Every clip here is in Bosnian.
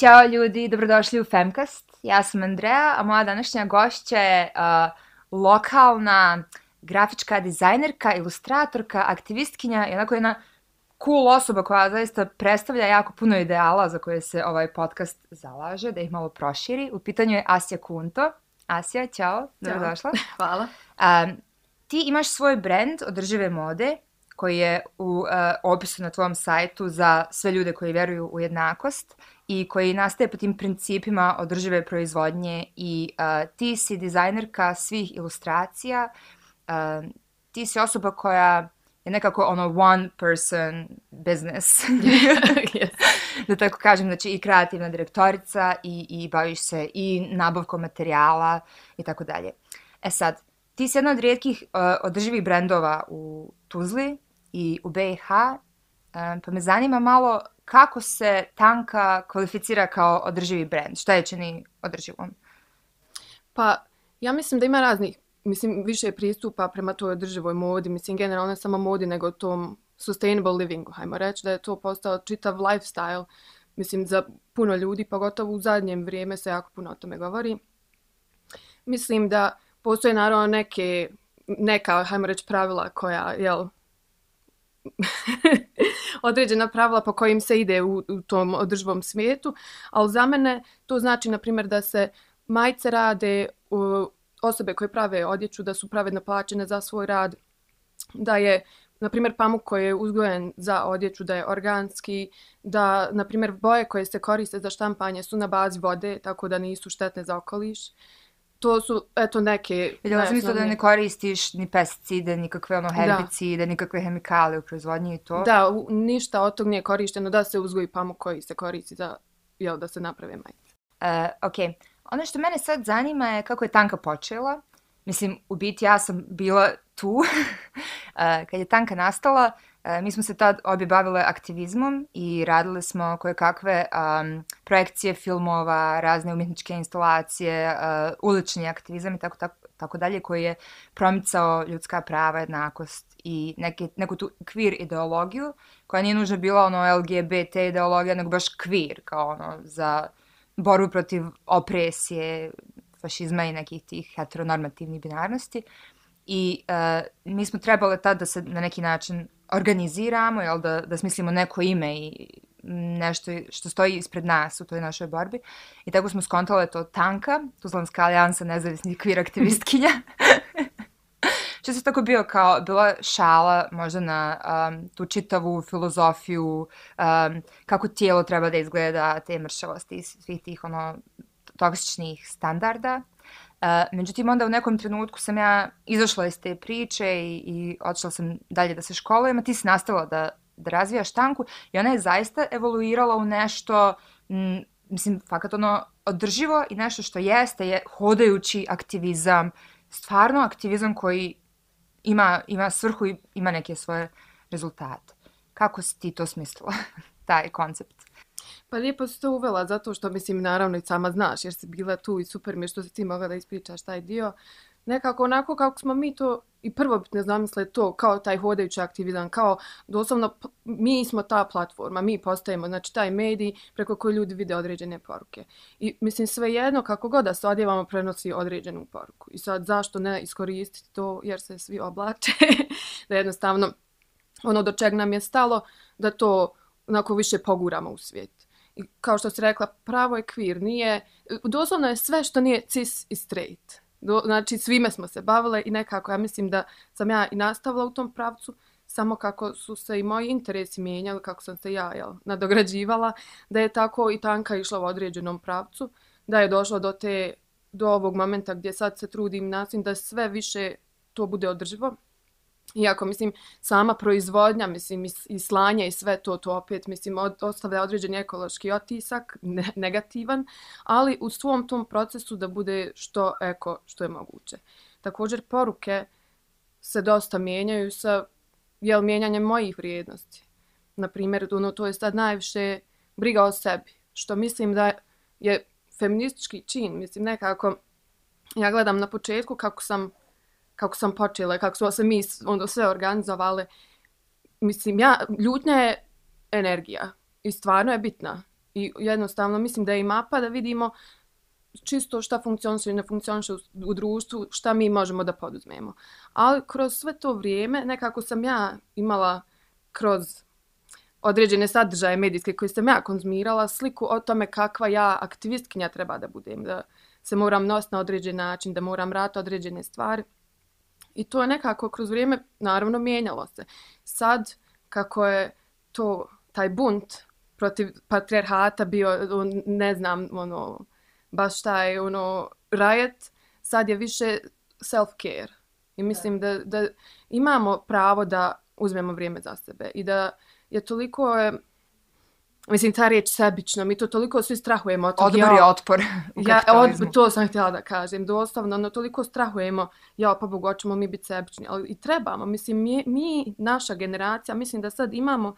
Ćao ljudi, dobrodošli u Femcast. Ja sam Andrea, a moja današnja gošća je uh, lokalna grafička dizajnerka, ilustratorka, aktivistkinja i onako jedna cool osoba koja zaista predstavlja jako puno ideala za koje se ovaj podcast zalaže, da ih malo proširi. U pitanju je Asja Kunto. Asja, ćao, dobrodošla. Hvala. Um, ti imaš svoj brand održive mode koji je u uh, opisu na tvom sajtu za sve ljude koji vjeruju u jednakost i koji nastaje po tim principima održive proizvodnje i uh, ti si dizajnerka svih ilustracija, uh, ti si osoba koja je nekako ono one person business. yes. da tako kažem, znači i kreativna direktorica i, i baviš se i nabavkom materijala i tako dalje. E sad, ti si jedna od rijetkih uh, održivih brendova u Tuzli i u BiH, pa me zanima malo kako se tanka kvalificira kao održivi brend? Šta je čini održivom? Pa, ja mislim da ima raznih, mislim, više pristupa prema toj održivoj modi, mislim, generalno ne samo modi, nego tom sustainable livingu, hajmo reći, da je to postao čitav lifestyle, mislim, za puno ljudi, pogotovo u zadnjem vrijeme se jako puno o tome govori. Mislim da postoje naravno neke, neka, hajmo reći, pravila koja, jel, određena pravila po kojim se ide u, u tom održivom svijetu, ali za mene to znači, na primjer, da se majice rade, u, osobe koje prave odjeću, da su pravedno plaćene za svoj rad, da je, na primjer, pamuk koji je uzgojen za odjeću, da je organski, da, na primjer, boje koje se koriste za štampanje su na bazi vode, tako da nisu štetne za okoliš to su, eto, neke... Vidjela sam isto da ne koristiš ni pesticide, nikakve ono herbicide, da. nikakve hemikale u proizvodnji i to. Da, u, ništa od tog nije korišteno da se uzgoji pamuk koji se koristi za, jel, da se naprave majice. Uh, ok, ono što mene sad zanima je kako je Tanka počela. Mislim, u biti ja sam bila tu uh, kad je Tanka nastala. Uh, E, mi smo se tad obje bavile aktivizmom i radile smo koje kakve um, projekcije filmova, razne umjetničke instalacije, uh, ulični aktivizam i tako, tako, tako dalje koji je promicao ljudska prava, jednakost i neke, neku tu kvir ideologiju koja nije nužno bila ono LGBT ideologija, nego baš kvir kao ono za borbu protiv opresije, fašizma i nekih tih heteronormativnih binarnosti. I uh, mi smo trebali tad da se na neki način organiziramo, jel, da, da smislimo neko ime i nešto što stoji ispred nas u toj našoj borbi. I tako smo skontale to Tanka, Tuzlanska alijansa nezavisnih kvir aktivistkinja. što se tako bio kao, bila šala možda na um, tu čitavu filozofiju, um, kako tijelo treba da izgleda, te mršavosti, svih tih ono, toksičnih standarda. Međutim, onda u nekom trenutku sam ja izašla iz te priče i, i odšla sam dalje da se školujem, a ti si nastavila da, da razvijaš tanku i ona je zaista evoluirala u nešto, m, mislim, fakat ono, održivo i nešto što jeste, je hodajući aktivizam, stvarno aktivizam koji ima, ima svrhu i ima neke svoje rezultate. Kako si ti to smislila, taj koncept? Pa lijepo si to uvela, zato što mislim, naravno i sama znaš, jer si bila tu i super mi je što si ti mogla da ispričaš taj dio. Nekako onako kako smo mi to i prvo zamisle to kao taj hodajući aktivizam, kao doslovno mi smo ta platforma, mi postajemo, znači taj medij preko koji ljudi vide određene poruke. I mislim sve jedno kako god da se odjevamo prenosi određenu poruku. I sad zašto ne iskoristiti to jer se svi oblače, da jednostavno ono do čeg nam je stalo da to onako više poguramo u svijet. Kao što si rekla, pravo je kvir, nije, doslovno je sve što nije cis i straight. Do, znači, svime smo se bavile i nekako, ja mislim da sam ja i nastavila u tom pravcu, samo kako su se i moji interesi mijenjali, kako sam se ja jel, nadograđivala, da je tako i tanka išla u određenom pravcu, da je došla do te do ovog momenta gdje sad se trudim nasim da sve više to bude održivo, Iako, mislim, sama proizvodnja, mislim, i slanje i sve to, to opet, mislim, od, ostavlja određen ekološki otisak, ne, negativan, ali u svom tom procesu da bude što eko, što je moguće. Također, poruke se dosta mijenjaju sa, jel, mijenjanjem mojih vrijednosti. Naprimjer, ono, to je sad najviše briga o sebi, što mislim da je feministički čin, mislim, nekako, ja gledam na početku kako sam kako sam počela, kako smo se mi onda sve organizovali. Mislim, ja, ljutnja je energija i stvarno je bitna. I jednostavno mislim da je i mapa da vidimo čisto šta funkcioniše i ne funkcioniše u, u društvu, šta mi možemo da poduzmemo. Ali kroz sve to vrijeme nekako sam ja imala kroz određene sadržaje medijske koje sam ja konzumirala sliku o tome kakva ja aktivistkinja treba da budem, da se moram nositi na određen način, da moram rati određene stvari. I to je nekako kroz vrijeme naravno mijenjalo se. Sad kako je to taj bunt protiv patrijarhata bio ne znam ono baš taj ono riot sad je više self care i mislim da da imamo pravo da uzmemo vrijeme za sebe i da je toliko je Mislim, ta riječ sebično, mi to toliko svi strahujemo od toga. Odbor je otpor ja, od, To sam htjela da kažem, doslovno, no toliko strahujemo, ja, pa Bogu, ćemo mi biti sebični, ali i trebamo. Mislim, mi, mi, naša generacija, mislim da sad imamo,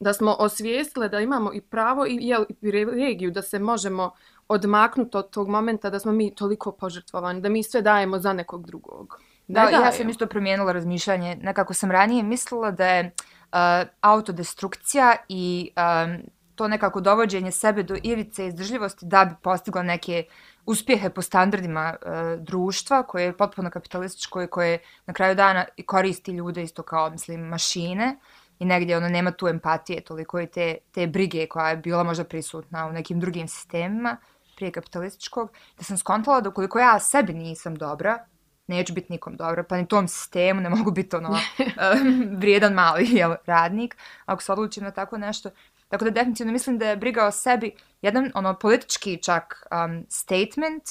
da smo osvijestile da imamo i pravo i, jel, i privilegiju da se možemo odmaknuti od tog momenta da smo mi toliko požrtvovani, da mi sve dajemo za nekog drugog. Da, da ja sam isto promijenila razmišljanje. Nekako sam ranije mislila da je uh, Eh, autodestrukcija i um, to nekako dovođenje sebe do ivice izdržljivosti da bi postigla neke uspjehe po standardima uh, društva koje je potpuno kapitalističko i koje na kraju dana koristi ljude isto kao, mislim, mašine i negdje ono nema tu empatije toliko i te, te brige koja je bila možda prisutna u nekim drugim sistemima prije kapitalističkog, da sam skontala da ukoliko ja sebi nisam dobra, neću biti nikom dobro, pa ni tom sistemu ne mogu biti ono vrijedan mali jel, radnik, ako se odlučim na tako nešto. Tako da definitivno mislim da je briga o sebi jedan ono politički čak um, statement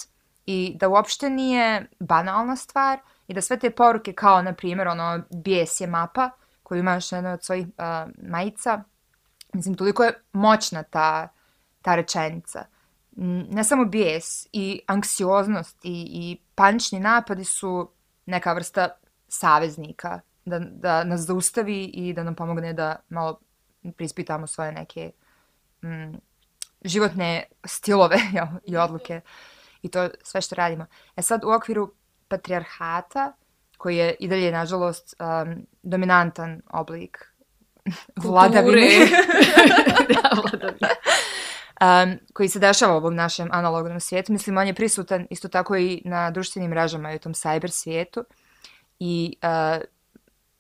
i da uopšte nije banalna stvar i da sve te poruke kao na primjer ono bijes je mapa koju imaš na jednoj od svojih uh, majica, mislim toliko je moćna ta, ta rečenica ne samo bijes i anksioznost i, i panični napadi su neka vrsta saveznika da, da nas zaustavi i da nam pomogne da malo prispitamo svoje neke mm, životne stilove i odluke i to sve što radimo. E sad u okviru patrijarhata, koji je i dalje, nažalost, um, dominantan oblik vladavine. da, um, koji se dešava u ovom našem analognom svijetu. Mislim, on je prisutan isto tako i na društvenim mrežama i u tom cyber svijetu. I uh,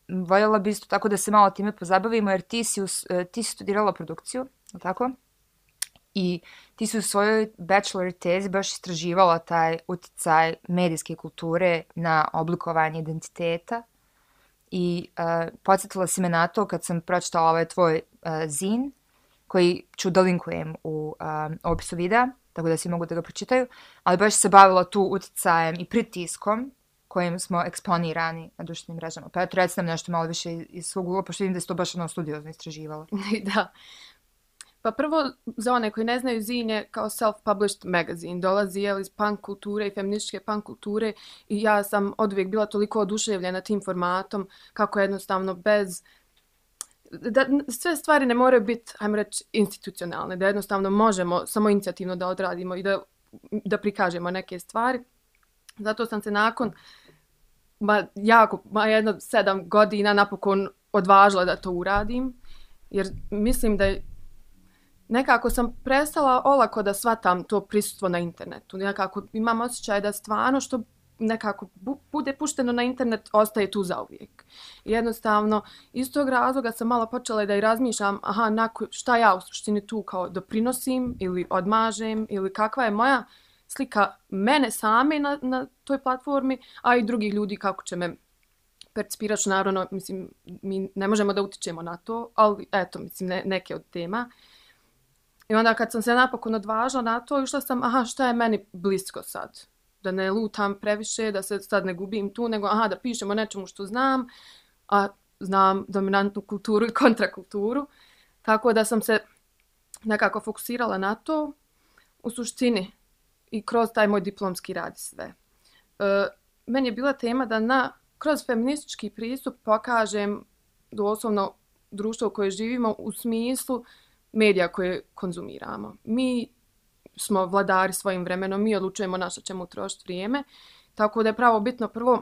voljela bi isto tako da se malo time pozabavimo, jer ti si, us, e, ti si studirala produkciju, tako? I ti si u svojoj bachelor tezi baš istraživala taj uticaj medijske kulture na oblikovanje identiteta. I uh, podsjetila si me na to kad sam pročitala ovaj tvoj uh, zin, koji ću da linkujem u um, opisu videa, tako da svi mogu da ga pročitaju, ali baš se bavila tu utjecajem i pritiskom kojim smo eksponirani na društvenim mrežama. Pa eto, recite nam nešto malo više iz svog ugla, pošto vidim da se to baš ono studiozno istraživala. da. Pa prvo, za one koji ne znaju, Zin je kao self-published magazine. Dolazi je iz punk kulture i feminističke punk kulture i ja sam od uvijek bila toliko oduševljena tim formatom kako jednostavno bez da sve stvari ne moraju biti, ajmo reći, institucionalne, da jednostavno možemo samo inicijativno da odradimo i da, da prikažemo neke stvari. Zato sam se nakon ma, jako, ma jedno sedam godina napokon odvažila da to uradim, jer mislim da je nekako sam prestala olako da shvatam to prisustvo na internetu. Nekako imam osjećaj da stvarno što nekako bude pušteno na internet, ostaje tu za uvijek. Jednostavno, iz tog razloga sam malo počela da i razmišljam, aha, nako, šta ja u suštini tu kao doprinosim ili odmažem ili kakva je moja slika mene same na, na toj platformi, a i drugih ljudi kako će me percipirati, naravno, mislim, mi ne možemo da utičemo na to, ali eto, mislim, ne, neke od tema. I onda kad sam se napokon odvažila na to, išla sam, aha, šta je meni blisko sad? Da ne lutam previše, da se sad ne gubim tu, nego aha, da pišemo nečemu što znam, a znam dominantnu kulturu i kontrakulturu. Tako da sam se nekako fokusirala na to u suštini i kroz taj moj diplomski rad i sve. E, meni je bila tema da na, kroz feministički pristup pokažem doslovno društvo u kojoj živimo u smislu medija koje konzumiramo. Mi smo vladari svojim vremenom, mi odlučujemo na što ćemo utrošiti vrijeme. Tako da je pravo bitno prvo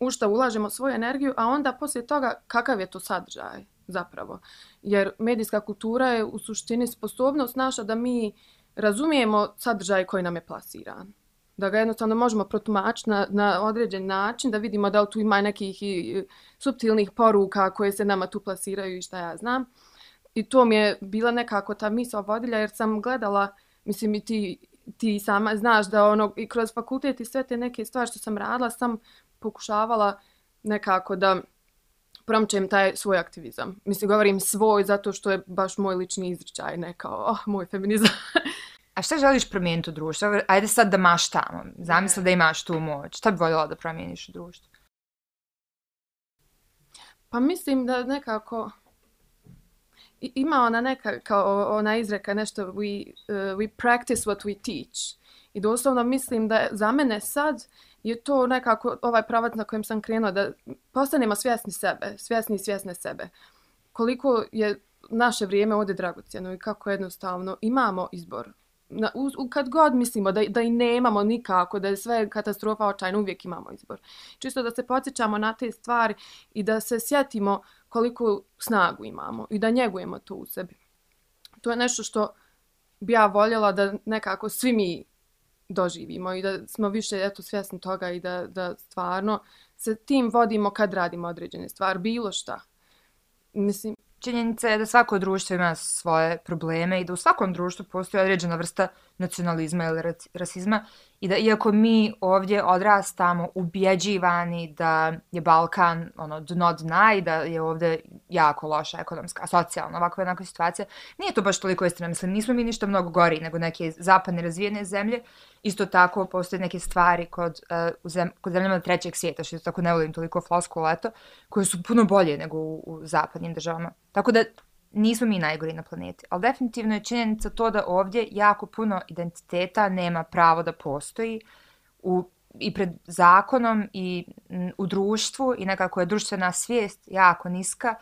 u što ulažemo svoju energiju, a onda poslije toga kakav je to sadržaj. zapravo. Jer medijska kultura je u suštini sposobnost naša da mi razumijemo sadržaj koji nam je plasiran. Da ga jednostavno možemo protumačiti na, na određen način, da vidimo da li tu ima nekih i, subtilnih poruka koje se nama tu plasiraju i šta ja znam. I to mi je bila nekako ta misla vodilja jer sam gledala, mislim i ti, ti sama znaš da ono i kroz fakultet i sve te neke stvari što sam radila sam pokušavala nekako da promčem taj svoj aktivizam. Mislim, govorim svoj zato što je baš moj lični izričaj, ne kao oh, moj feminizam. A šta želiš promijeniti u društvu? Ajde sad da maštamo. Zamisli da imaš tu moć. Šta bi voljela da promijeniš u društvu? Pa mislim da nekako ima ona neka kao ona izreka nešto we, uh, we practice what we teach. I doslovno mislim da za mene sad je to nekako ovaj pravac na kojem sam krenuo, da postanemo svjesni sebe, svjesni i svjesne sebe. Koliko je naše vrijeme ovdje dragocjeno i kako jednostavno imamo izbor. Na, u, u, kad god mislimo da, da i nemamo nikako, da je sve katastrofa očajna, uvijek imamo izbor. Čisto da se podsjećamo na te stvari i da se sjetimo koliko snagu imamo i da njegujemo to u sebi. To je nešto što bi ja voljela da nekako svi mi doživimo i da smo više eto svjesni toga i da, da stvarno se tim vodimo kad radimo određene stvari, bilo šta. Mislim, činjenica je da svako društvo ima svoje probleme i da u svakom društvu postoji određena vrsta nacionalizma ili rasizma i da iako mi ovdje odrastamo ubjeđivani da je Balkan ono, dno dna i da je ovdje jako loša ekonomska, socijalna ovakva jednaka situacija, nije to baš toliko istina. Mislim, nismo mi ništa mnogo gori nego neke zapadne razvijene zemlje. Isto tako postoje neke stvari kod, uh, u zem, kod zemljama trećeg svijeta, što tako ne volim toliko flosku leto, koje su puno bolje nego u, u zapadnim državama. Tako da nismo mi najgori na planeti. Ali definitivno je činjenica to da ovdje jako puno identiteta nema pravo da postoji u, i pred zakonom i u društvu i nekako je društvena svijest jako niska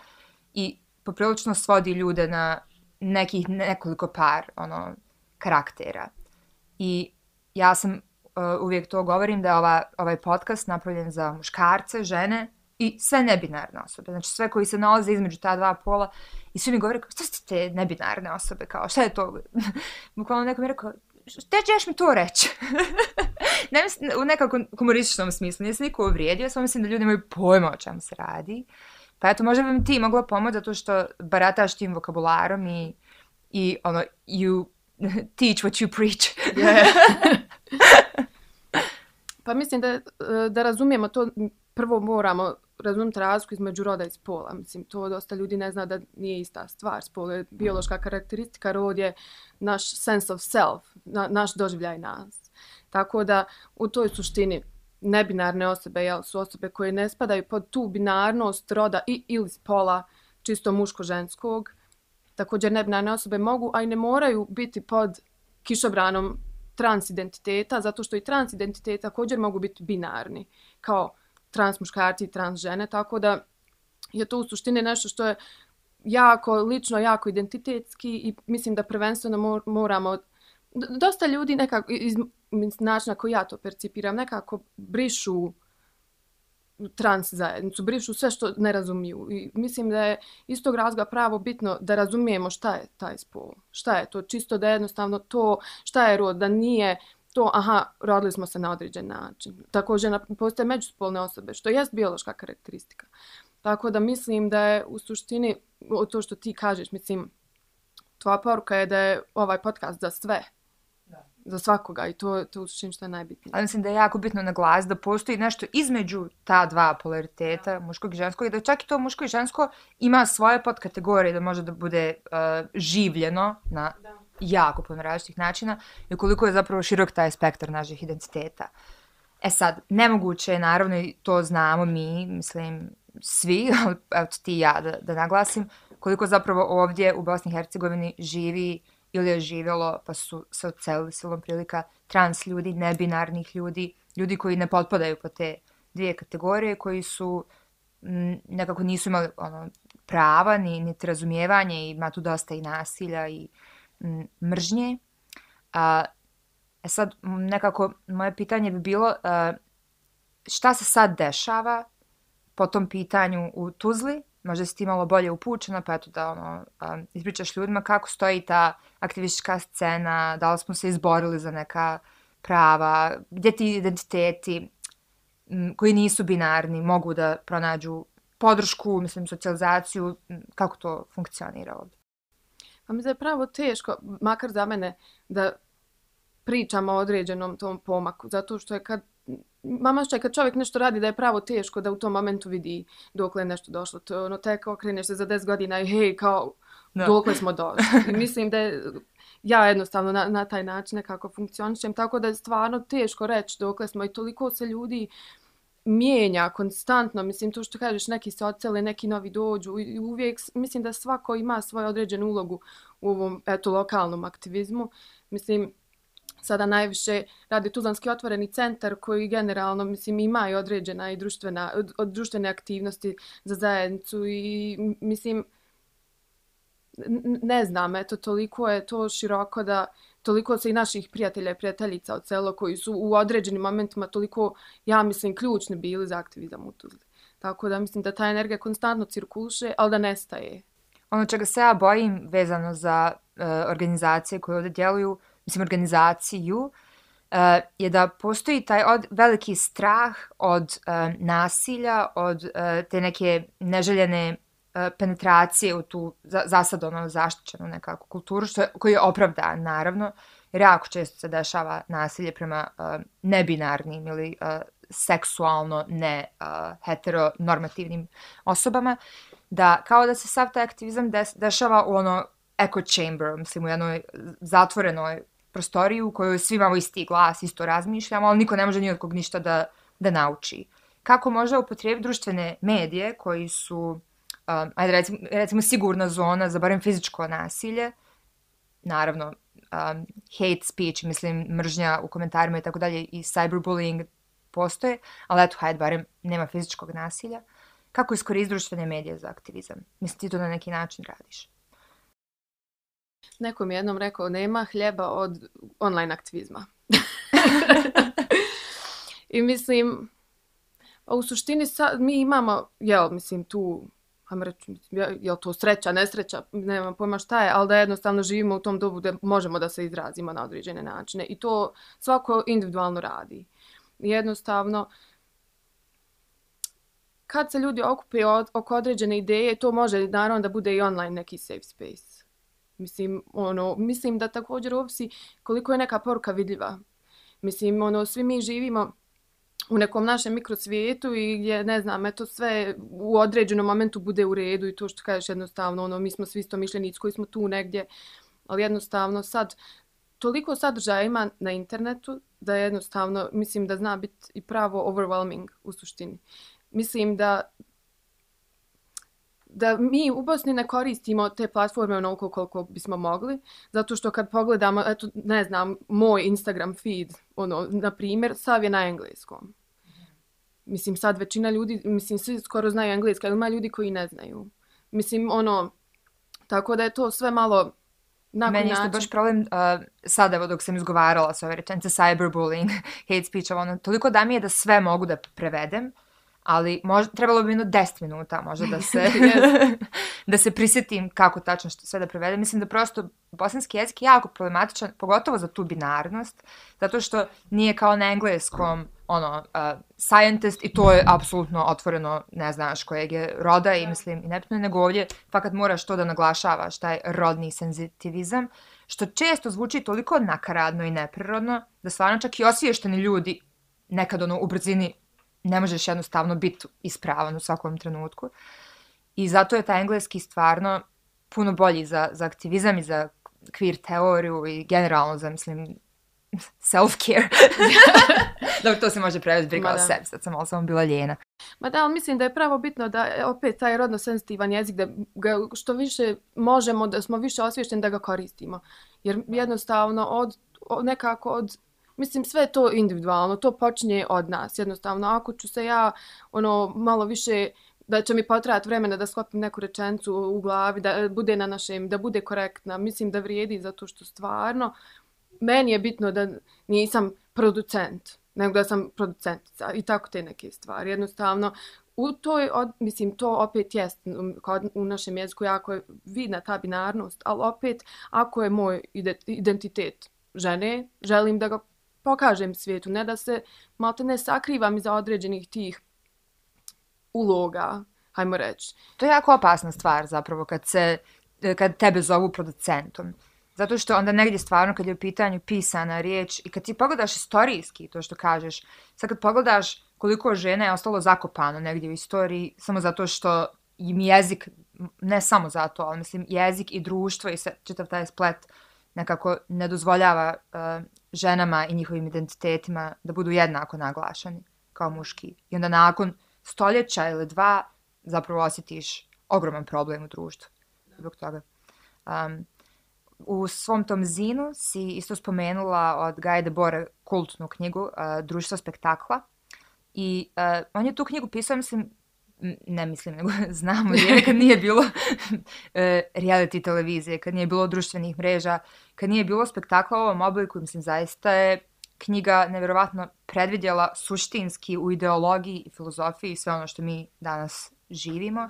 i poprilično svodi ljude na nekih nekoliko par ono karaktera. I ja sam uh, uvijek to govorim da je ova, ovaj podcast napravljen za muškarce, žene, i sve nebinarne osobe, znači sve koji se nalaze između ta dva pola i svi mi govore kao, šta ste te nebinarne osobe, kao, šta je to? Bukvalno neko mi je rekao, te ćeš mi to reći? ne mislim, u nekakvom humorističnom smislu, se niko uvrijedio, samo mislim da ljudi imaju pojma o čemu se radi. Pa eto, možda bi mi ti mogla pomoći zato što barataš tim vokabularom i, i ono, you teach what you preach. yeah. pa mislim da, da razumijemo to, prvo moramo razumjeti razliku između roda i spola. Mislim, to dosta ljudi ne zna da nije ista stvar. Spol je biološka karakteristika, rod je naš sense of self, na, naš doživljaj nas. Tako da u toj suštini nebinarne osobe jel, su osobe koje ne spadaju pod tu binarnost roda i ili spola čisto muško-ženskog. Također nebinarne osobe mogu, a i ne moraju biti pod kišobranom transidentiteta, zato što i transidentiteta također mogu biti binarni. Kao trans muškarci i trans žene, tako da je to u suštini nešto što je jako lično, jako identitetski i mislim da prvenstveno moramo dosta ljudi nekako iz načina koji ja to percipiram nekako brišu trans zajednicu, brišu sve što ne razumiju. I mislim da je iz tog razloga pravo bitno da razumijemo šta je taj spol. Šta je to? Čisto da jednostavno to, šta je rod, da nije to, aha, rodili smo se na određen način. Također postoje međuspolne osobe, što je biološka karakteristika. Tako da mislim da je u suštini, to što ti kažeš, mislim, tvoja poruka je da je ovaj podcast za sve. Da. Za svakoga i to, to u suštini što je najbitnije. Ali mislim da je jako bitno na glas da postoji nešto između ta dva polariteta, muškog i ženskog, i da čak i to muško i žensko ima svoje podkategorije da može da bude uh, življeno na da jako puno različitih načina i koliko je zapravo širok taj spektar naših identiteta. E sad, nemoguće je, naravno, i to znamo mi, mislim, svi, evo ti i ja da, da naglasim, koliko zapravo ovdje u Bosni i Hercegovini živi ili je živjelo, pa su se ocelili silom prilika, trans ljudi, nebinarnih ljudi, ljudi koji ne potpadaju po te dvije kategorije, koji su m, nekako nisu imali ono, prava, ni, ni razumijevanje, i ima tu dosta i nasilja i mržnje. A, e sad, nekako, moje pitanje bi bilo a, šta se sad dešava po tom pitanju u Tuzli, možda si ti malo bolje upućena, pa eto da ono, a, ispričaš ljudima kako stoji ta aktivistička scena, da li smo se izborili za neka prava, gdje ti identiteti m, koji nisu binarni mogu da pronađu podršku, mislim, socijalizaciju, kako to funkcionira ovdje. Pa mi je pravo teško, makar za mene, da pričamo o određenom tom pomaku, zato što je kad mama što je kad čovjek nešto radi da je pravo teško da u tom momentu vidi dokle je nešto došlo. To ono tek okreneš se za 10 godina i hej, kao no. dokle smo došli. I mislim da je, ja jednostavno na, na taj način nekako funkcionišem, tako da je stvarno teško reći dokle smo i toliko se ljudi mijenja konstantno, mislim to što kažeš, neki se ocele, neki novi dođu i uvijek, mislim da svako ima svoju određenu ulogu u ovom, eto, lokalnom aktivizmu. Mislim, sada najviše radi Tuzlanski otvoreni centar koji generalno mislim ima i određena i društvena od, od društvene aktivnosti za zajednicu i mislim ne znam, eto toliko je to široko da toliko se i naših prijatelja i prijateljica od celo koji su u određenim momentima toliko, ja mislim, ključni bili za aktivizam u Tuzli. Tako da mislim da ta energija konstantno cirkuše, ali da nestaje. Ono čega se ja bojim vezano za uh, organizacije koje ovdje djeluju, mislim, organizaciju, uh, je da postoji taj od, veliki strah od uh, nasilja, od uh, te neke neželjene E, penetracije u tu za, sad ono zaštićenu nekako kulturu, što je, koji je opravdan, naravno, jer jako često se dešava nasilje prema uh, nebinarnim ili uh, seksualno ne uh, heteronormativnim osobama, da kao da se sav taj aktivizam des, dešava u ono echo chamber, mislim u jednoj zatvorenoj prostoriju u kojoj svi imamo isti glas, isto razmišljamo, ali niko ne može ni od kog ništa da, da nauči. Kako možda upotrijebiti društvene medije koji su, um, ajde recimo, recimo sigurna zona za barem fizičko nasilje, naravno um, hate speech, mislim mržnja u komentarima i tako dalje i cyberbullying postoje, ali eto, hajde, barem nema fizičkog nasilja. Kako iskoristiti društvene medije za aktivizam? Mislim, ti to na neki način radiš? Neko mi jednom rekao, nema hljeba od online aktivizma. I mislim, u suštini sad, mi imamo, jel, mislim, tu, ajmo reći, je to sreća, nesreća, nemam pojma šta je, ali da jednostavno živimo u tom dobu da možemo da se izrazimo na određene načine. I to svako individualno radi. Jednostavno, kad se ljudi okupe oko određene ideje, to može naravno da bude i online neki safe space. Mislim, ono, mislim da također ovisi koliko je neka poruka vidljiva. Mislim, ono, svi mi živimo u nekom našem mikrosvijetu i gdje, ne znam, eto sve u određenom momentu bude u redu i to što kažeš jednostavno, ono, mi smo svi isto mišljenici koji smo tu negdje, ali jednostavno sad, toliko sadržaja ima na internetu da jednostavno, mislim da zna biti i pravo overwhelming u suštini. Mislim da da mi u Bosni ne koristimo te platforme onoliko koliko bismo mogli, zato što kad pogledamo, eto, ne znam, moj Instagram feed, ono, na primjer, sav je na engleskom. Mislim, sad većina ljudi, mislim, svi skoro znaju engleski, ali ima ljudi koji ne znaju. Mislim, ono, tako da je to sve malo Na Meni je baš problem, uh, sad evo dok sam izgovarala s ove rečence, cyberbullying, hate speech, ono, toliko da mi je da sve mogu da prevedem, ali možda, trebalo bi jedno 10 minuta možda da se, da se prisjetim kako tačno što sve da prevedem. Mislim da prosto bosanski jezik je jako problematičan, pogotovo za tu binarnost, zato što nije kao na engleskom ono, uh, scientist i to je apsolutno otvoreno, ne znaš kojeg je roda i mislim i nepitno nego ovdje fakat moraš to da naglašavaš, taj rodni senzitivizam, što često zvuči toliko nakaradno i neprirodno da stvarno čak i osviješteni ljudi nekad ono u brzini ne možeš jednostavno biti ispravan u svakom trenutku. I zato je taj engleski stvarno puno bolji za, za aktivizam i za queer teoriju i generalno za, mislim, self-care. Dok to se može prevesti briga o sebi, sad sam malo samo bila ljena. Ma da, ali mislim da je pravo bitno da opet taj rodno sensitivan jezik, da ga što više možemo, da smo više osvješteni da ga koristimo. Jer jednostavno od, od nekako od Mislim, sve to individualno, to počinje od nas. Jednostavno, ako ću se ja ono malo više da će mi potrajati vremena da sklopim neku rečencu u glavi, da bude na našem, da bude korektna, mislim da vrijedi zato što stvarno meni je bitno da nisam producent, nego da sam producentica i tako te neke stvari. Jednostavno, u toj, od, mislim, to opet jest kod, u našem jeziku jako je vidna ta binarnost, ali opet ako je moj identitet žene, želim da ga pokažem svijetu, ne da se malo ne sakrivam iza određenih tih uloga, hajmo reći. To je jako opasna stvar zapravo kad se kad tebe zovu producentom. Zato što onda negdje stvarno kad je u pitanju pisana riječ i kad ti pogledaš istorijski to što kažeš, sad kad pogledaš koliko žena je ostalo zakopano negdje u istoriji samo zato što im jezik, ne samo zato, ali mislim jezik i društvo i čitav taj splet nekako ne dozvoljava uh, ženama i njihovim identitetima da budu jednako naglašeni kao muški. I onda nakon stoljeća ili dva zapravo osjetiš ogroman problem u društvu zbog toga. Um, u svom tom zinu si isto spomenula od Gaja de Bore kultnu knjigu eh, uh, Društvo spektakla. I uh, on je tu knjigu pisao, mislim, ne mislim, nego znamo je, kad nije bilo uh, reality televizije, kad nije bilo društvenih mreža, kad nije bilo spektakla u ovom obliku, mislim, zaista je knjiga nevjerovatno predvidjela suštinski u ideologiji i filozofiji sve ono što mi danas živimo.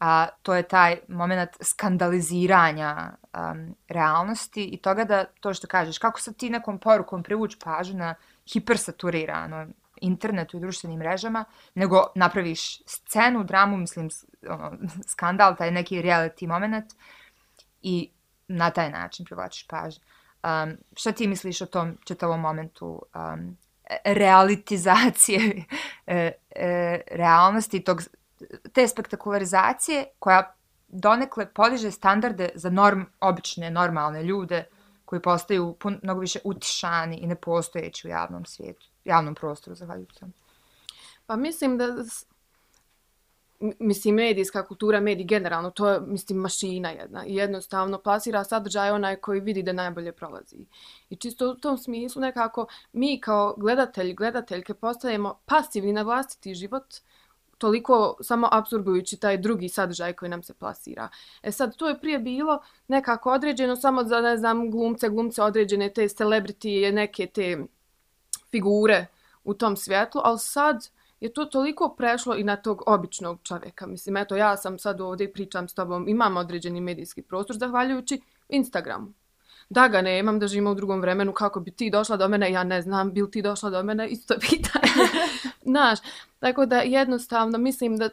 A to je taj moment skandaliziranja um, realnosti i toga da to što kažeš, kako sad ti nekom porukom privući pažu na hipersaturirano internetu i društvenim mrežama, nego napraviš scenu, dramu, mislim, ono, skandal, taj neki reality moment i na taj način privlačiš pažnju. Um, šta ti misliš o tom čitavom momentu um, e, realitizacije e, e, realnosti tog, te spektakularizacije koja donekle podiže standarde za norm, obične, normalne ljude koji postaju pun, mnogo više utišani i nepostojeći u javnom svijetu, javnom prostoru, zahvaljujući sam. Pa mislim da mislim medijska kultura, mediji generalno, to je mislim mašina jedna i jednostavno plasira sadržaj onaj koji vidi da najbolje prolazi. I čisto u tom smislu nekako mi kao gledatelji, gledateljke postajemo pasivni na vlastiti život, toliko samo absorbujući taj drugi sadržaj koji nam se plasira. E sad, to je prije bilo nekako određeno samo za, ne znam, glumce, glumce određene te celebrity, neke te figure u tom svjetlu, ali sad je to toliko prešlo i na tog običnog čovjeka. Mislim, eto, ja sam sad ovdje i pričam s tobom, imam određeni medijski prostor zahvaljujući Instagramu. Da ga ne imam da živimo u drugom vremenu, kako bi ti došla do mene, ja ne znam, bil ti došla do mene, isto pitanje. Znaš, tako da jednostavno mislim da uh,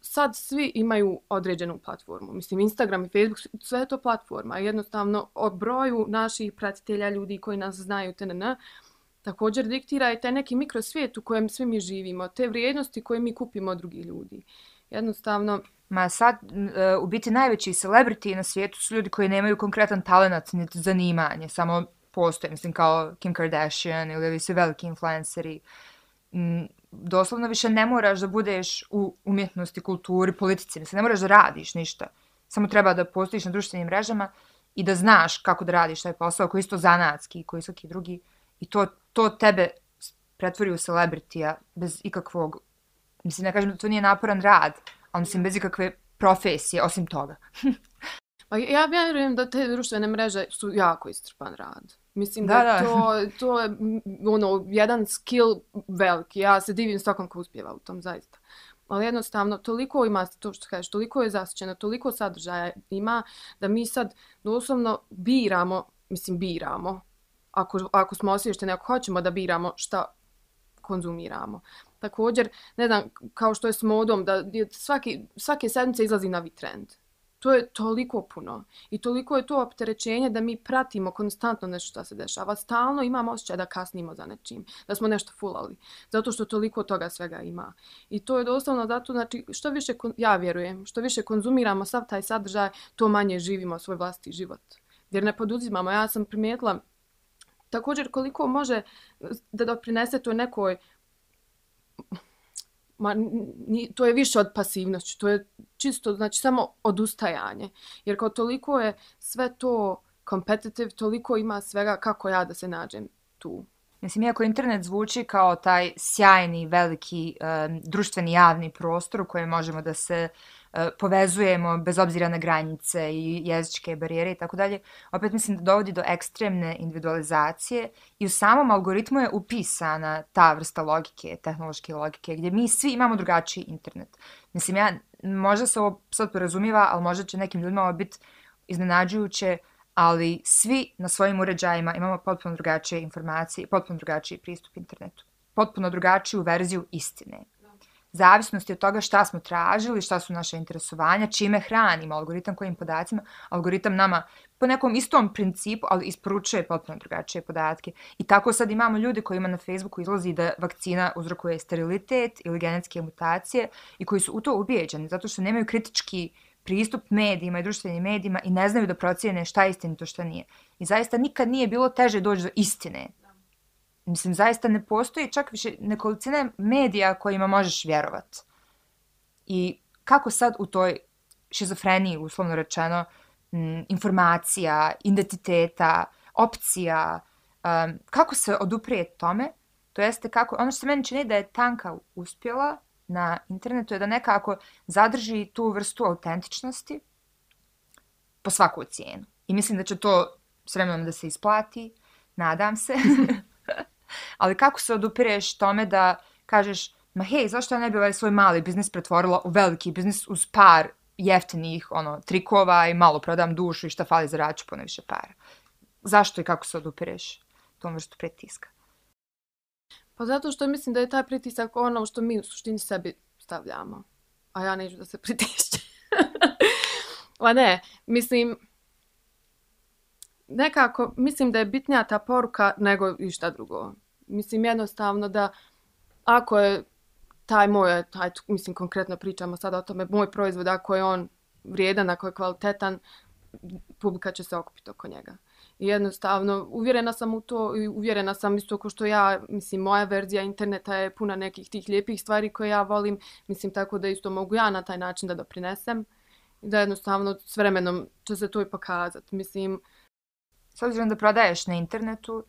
sad svi imaju određenu platformu. Mislim, Instagram i Facebook, sve je to platforma. Jednostavno, o broju naših pratitelja, ljudi koji nas znaju, TNN, također diktira i taj neki mikrosvijet u kojem svi mi živimo, te vrijednosti koje mi kupimo od drugih ljudi. Jednostavno... Ma sad, e, u biti najveći celebrity na svijetu su ljudi koji nemaju konkretan talent, niti zanimanje, samo postoje, mislim, kao Kim Kardashian ili ovi su veliki influenceri. Doslovno više ne moraš da budeš u umjetnosti, kulturi, politici, mislim, ne moraš da radiš ništa. Samo treba da postojiš na društvenim mrežama i da znaš kako da radiš taj posao, koji je isto zanatski, koji je svaki drugi. I to, to tebe pretvori u celebritija bez ikakvog, mislim, ne kažem da to nije naporan rad, ali mislim, bez ikakve profesije, osim toga. pa ja vjerujem da te društvene mreže su jako istrpan rad. Mislim da, da, da. to, to je ono, jedan skill veliki. Ja se divim svakom ko uspjeva u tom, zaista. Ali jednostavno, toliko ima, to što kažeš, toliko je zasićeno, toliko sadržaja ima, da mi sad doslovno biramo, mislim, biramo, ako, ako smo osvješteni, ako hoćemo da biramo šta konzumiramo. Također, ne znam, kao što je s modom, da svaki, svake sedmice izlazi novi trend to je toliko puno i toliko je to opterećenje da mi pratimo konstantno nešto što se dešava. Stalno imamo osjećaj da kasnimo za nečim, da smo nešto fulali, zato što toliko toga svega ima. I to je doslovno zato, znači, što više, ja vjerujem, što više konzumiramo sav taj sadržaj, to manje živimo svoj vlasti život. Jer ne poduzimamo. Ja sam primijetila također koliko može da doprinese to nekoj ma, ni, to je više od pasivnosti, to je čisto, znači, samo odustajanje. Jer kao toliko je sve to competitive, toliko ima svega kako ja da se nađem tu. Mislim, iako internet zvuči kao taj sjajni, veliki um, društveni javni prostor u kojem možemo da se uh, E, povezujemo bez obzira na granice i jezičke barijere i tako dalje, opet mislim da dovodi do ekstremne individualizacije i u samom algoritmu je upisana ta vrsta logike, tehnološke logike, gdje mi svi imamo drugačiji internet. Mislim, ja, možda se ovo sad porazumiva, ali možda će nekim ljudima ovo biti iznenađujuće, ali svi na svojim uređajima imamo potpuno drugačije informacije potpuno drugačiji pristup internetu. Potpuno drugačiju verziju istine. Zavisnosti od toga šta smo tražili, šta su naše interesovanja, čime hranimo algoritam, kojim podacima, algoritam nama po nekom istom principu, ali isporučuje potpuno drugačije podatke. I tako sad imamo ljude koji ima na Facebooku izlazi da vakcina uzrokuje sterilitet ili genetske mutacije i koji su u to ubijeđeni zato što nemaju kritički pristup medijima i društvenim medijima i ne znaju da procijene šta je istinito, šta nije. I zaista nikad nije bilo teže doći do istine. Mislim, zaista ne postoji čak više nekolicine medija kojima možeš vjerovat. I kako sad u toj šizofreniji, uslovno rečeno, m, informacija, identiteta, opcija, um, kako se oduprije tome, to jeste kako, ono što se meni čini da je tanka uspjela, na internetu je da nekako zadrži tu vrstu autentičnosti po svaku cijenu. I mislim da će to s vremenom da se isplati, nadam se. Ali kako se odupireš tome da kažeš, ma hej, zašto ja ne bi ovaj svoj mali biznis pretvorila u veliki biznis uz par jeftinih ono, trikova i malo prodam dušu i šta fali za raču po više para. Zašto i kako se odupireš tom vrstu pretiska? Pa zato što mislim da je taj pritisak ono što mi u suštini sebi stavljamo. A ja neću da se pritišće. pa ne, mislim, nekako, mislim da je bitnija ta poruka nego i šta drugo. Mislim jednostavno da ako je taj moj, taj, mislim konkretno pričamo sada o tome, moj proizvod, ako je on vrijedan, ako je kvalitetan, publika će se okupiti oko njega. I jednostavno, uvjerena sam u to i uvjerena sam isto ko što ja, mislim, moja verzija interneta je puna nekih tih lijepih stvari koje ja volim, mislim, tako da isto mogu ja na taj način da doprinesem. I da jednostavno, s vremenom će se to i pokazati. Mislim, S obzirom da prodaješ na internetu,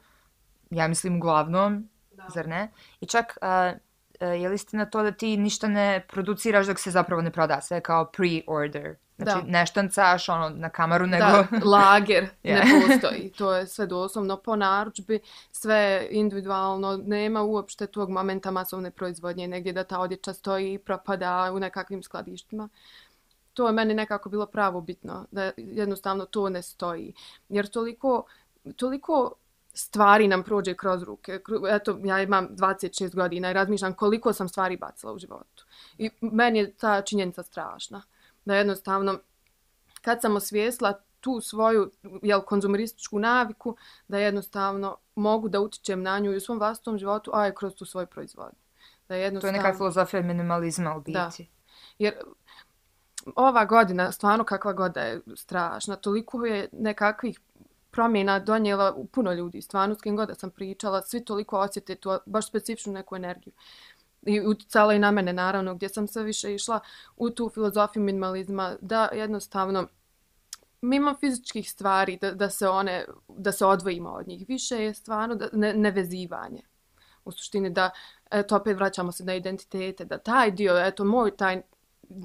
ja mislim uglavnom, da. zar ne? I čak, a, a, je li istina to da ti ništa ne produciraš dok se zapravo ne proda? Sve kao pre-order. Znači, da. ne štancaš ono, na kamaru, nego... Da, lager yeah. ne postoji. To je sve doslovno po naručbi, sve individualno, nema uopšte tog momenta masovne proizvodnje, negdje da ta odjeća stoji i propada u nekakvim skladištima. To je meni nekako bilo pravo bitno, da jednostavno to ne stoji. Jer toliko, toliko stvari nam prođe kroz ruke. Eto, ja imam 26 godina i razmišljam koliko sam stvari bacila u životu. I meni je ta činjenica strašna da jednostavno kad sam osvijesla tu svoju jel, konzumerističku naviku, da jednostavno mogu da utičem na nju i u svom vlastnom životu, a je kroz tu svoju proizvodnju. Da jednostavno... To je neka filozofija minimalizma u biti. Da. Jer ova godina, stvarno kakva goda je strašna, toliko je nekakvih promjena donijela u puno ljudi, stvarno s kim god sam pričala, svi toliko osjete tu baš specifičnu neku energiju. I utjecala i na mene naravno gdje sam sve više išla u tu filozofiju minimalizma da jednostavno mimo fizičkih stvari da, da se one da se odvojimo od njih. Više je stvarno da, ne, nevezivanje. U suštini da eto opet vraćamo se na identitete da taj dio eto moj taj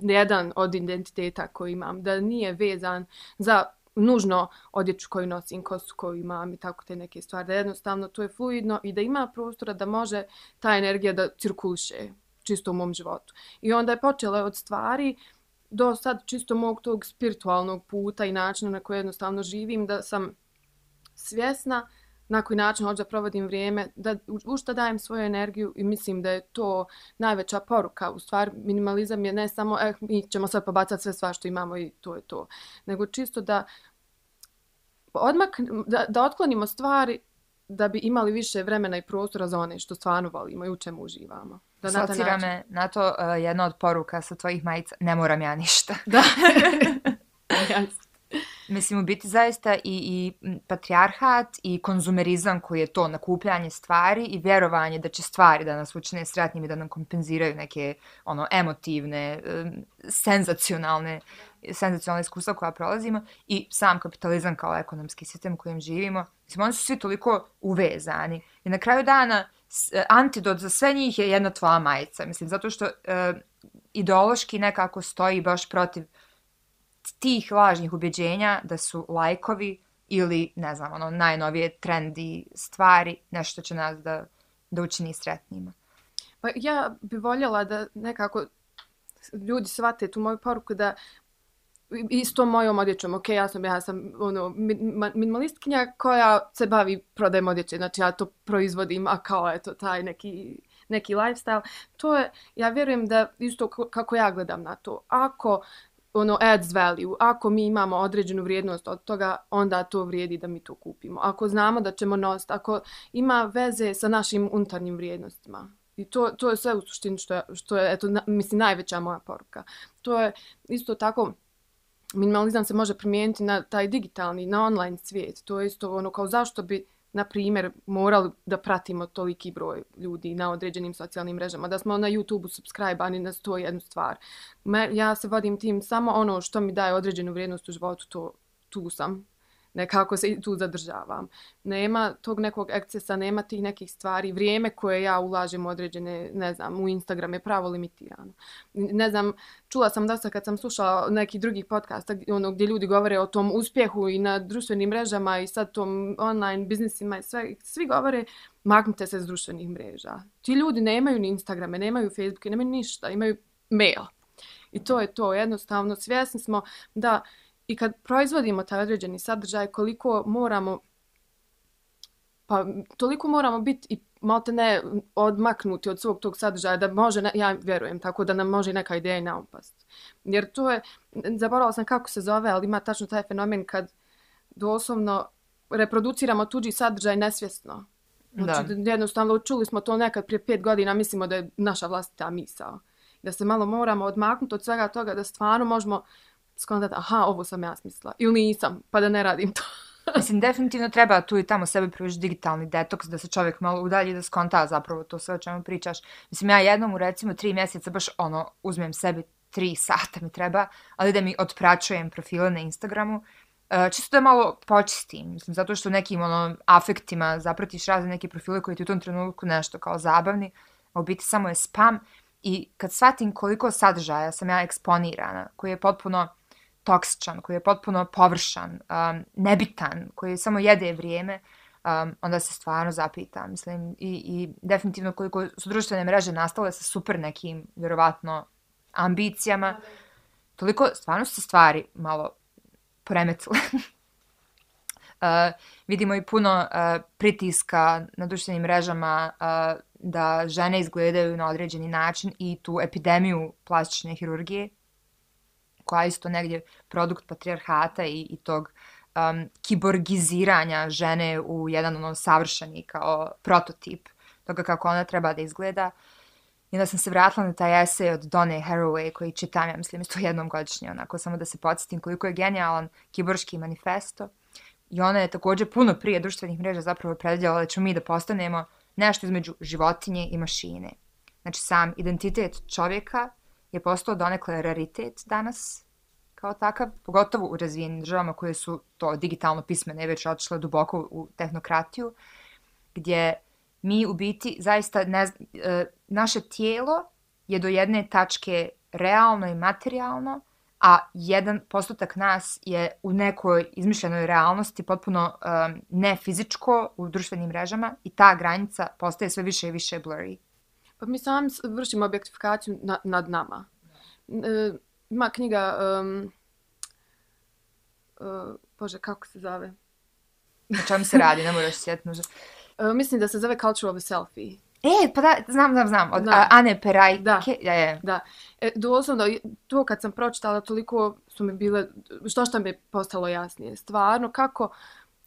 jedan od identiteta koji imam da nije vezan za nužno odjeću koju nosim, kosu koju imam i tako te neke stvari. Da jednostavno to je fluidno i da ima prostora da može ta energija da cirkuliše čisto u mom životu. I onda je počela od stvari do sad čisto mog tog spiritualnog puta i načina na koji jednostavno živim, da sam svjesna na koji način hoću da provodim vrijeme, da u što dajem svoju energiju i mislim da je to najveća poruka. U stvari, minimalizam je ne samo, eh, mi ćemo sad pobacati sve sva što imamo i to je to. Nego čisto da odmak, da, da otklonimo stvari da bi imali više vremena i prostora za one što stvarno volimo i u čemu uživamo. Da Socira me na to uh, jedna od poruka sa tvojih majica, ne moram ja ništa. Da. Mislim, u biti zaista i, i patrijarhat i konzumerizam koji je to nakupljanje stvari i vjerovanje da će stvari da nas učine sretnim i da nam kompenziraju neke ono emotivne, senzacionalne, senzacionalna iskustva koja prolazimo i sam kapitalizam kao ekonomski sistem kojem živimo, Mislim, oni su svi toliko uvezani. I na kraju dana, e, antidot za sve njih je jedna tvoja majica. Mislim, zato što e, ideološki nekako stoji baš protiv tih lažnih ubjeđenja da su lajkovi ili, ne znam, ono, najnovije trendi stvari, nešto će nas da, da učini sretnima. Pa ja bi voljela da nekako ljudi shvate tu moju poruku da isto mojom odjećom, ok, ja sam, ja sam ono, minimalistkinja koja se bavi prodajem odjeće, znači ja to proizvodim, a kao eto taj neki, neki lifestyle, to je, ja vjerujem da isto kako ja gledam na to, ako ono adds value, ako mi imamo određenu vrijednost od toga, onda to vrijedi da mi to kupimo. Ako znamo da ćemo nositi, ako ima veze sa našim unutarnjim vrijednostima. I to, to je sve u suštini što je, što je eto, na, mislim, najveća moja poruka. To je isto tako, minimalizam se može primijeniti na taj digitalni, na online svijet. To je isto ono kao zašto bi na primjer, morali da pratimo toliki broj ljudi na određenim socijalnim mrežama, da smo na YouTube-u subscribe-ani na to jednu stvar. Ja se vodim tim samo ono što mi daje određenu vrijednost u životu, to tu sam nekako se tu zadržavam. Nema tog nekog ekscesa, nema tih nekih stvari. Vrijeme koje ja ulažem u određene, ne znam, u Instagram je pravo limitirano. Ne znam, čula sam dosta kad sam slušala neki drugih podcasta ono, gdje ljudi govore o tom uspjehu i na društvenim mrežama i sad tom online biznisima i sve. Svi govore maknite se s društvenih mreža. Ti ljudi nemaju ni Instagrame, nemaju Facebooke, nemaju ništa, imaju mail. I to je to. Jednostavno, svjesni smo da i kad proizvodimo taj određeni sadržaj, koliko moramo, pa toliko moramo biti i malte ne odmaknuti od svog tog sadržaja da može, ne, ja vjerujem, tako da nam može neka ideja i naupast. Jer to je, zaboravila sam kako se zove, ali ima tačno taj fenomen kad doslovno reproduciramo tuđi sadržaj nesvjesno. Znači, da. jednostavno čuli smo to nekad prije pet godina, mislimo da je naša vlastita misao. Da se malo moramo odmaknuti od svega toga, da stvarno možemo skontati, aha, ovo sam ja smislila. Ili nisam, pa da ne radim to. Mislim, definitivno treba tu i tamo sebe pružiti digitalni detoks, da se čovjek malo udalji da skonta zapravo to sve o čemu pričaš. Mislim, ja jednom u recimo tri mjeseca baš ono, uzmem sebi tri sata mi treba, ali da mi otpraćujem profile na Instagramu, Uh, čisto da malo počistim, mislim, zato što nekim ono, afektima zapratiš razne neke profile koji ti u tom trenutku nešto kao zabavni, a u biti samo je spam. I kad shvatim koliko sadržaja sam ja eksponirana, koji je potpuno toksičan, koji je potpuno površan, um, nebitan, koji samo jede vrijeme, um, onda se stvarno zapitam. Mislim, i, i definitivno koliko su društvene mreže nastale sa super nekim, vjerovatno, ambicijama, toliko stvarno su se stvari malo poremetile. uh, vidimo i puno uh, pritiska na društvenim mrežama uh, da žene izgledaju na određeni način i tu epidemiju plastične hirurgije, koja je isto negdje produkt patrijarhata i, i tog um, kiborgiziranja žene u jedan ono savršeni kao prototip toga kako ona treba da izgleda. I onda sam se vratila na taj esej od Donne Haraway koji čitam, ja mislim, isto jednom godišnje, onako samo da se podsjetim koliko je genijalan kiborški manifesto. I ona je također puno prije društvenih mreža zapravo predvidjela da ćemo mi da postanemo nešto između životinje i mašine. Znači sam identitet čovjeka je postao donekle raritet danas kao takav, pogotovo u razvijenim državama koje su to digitalno pismene već odšle duboko u tehnokratiju, gdje mi u biti zaista ne, e, naše tijelo je do jedne tačke realno i materijalno, a jedan postotak nas je u nekoj izmišljenoj realnosti potpuno um, ne fizičko u društvenim mrežama i ta granica postaje sve više i više blurry. Pa mi sami vršimo objektifikaciju na, nad nama. E, ima knjiga, um, uh, bože, kako se zove? Na čemu se radi, ne moraš sjetiti možda. Uh, mislim da se zove Culture of a Selfie. E, pa da, znam, znam, znam, od da. Ane Perajke. Da, ja, ja. da. E, doslovno, to kad sam pročitala, toliko su mi bile, što što mi je postalo jasnije. Stvarno, kako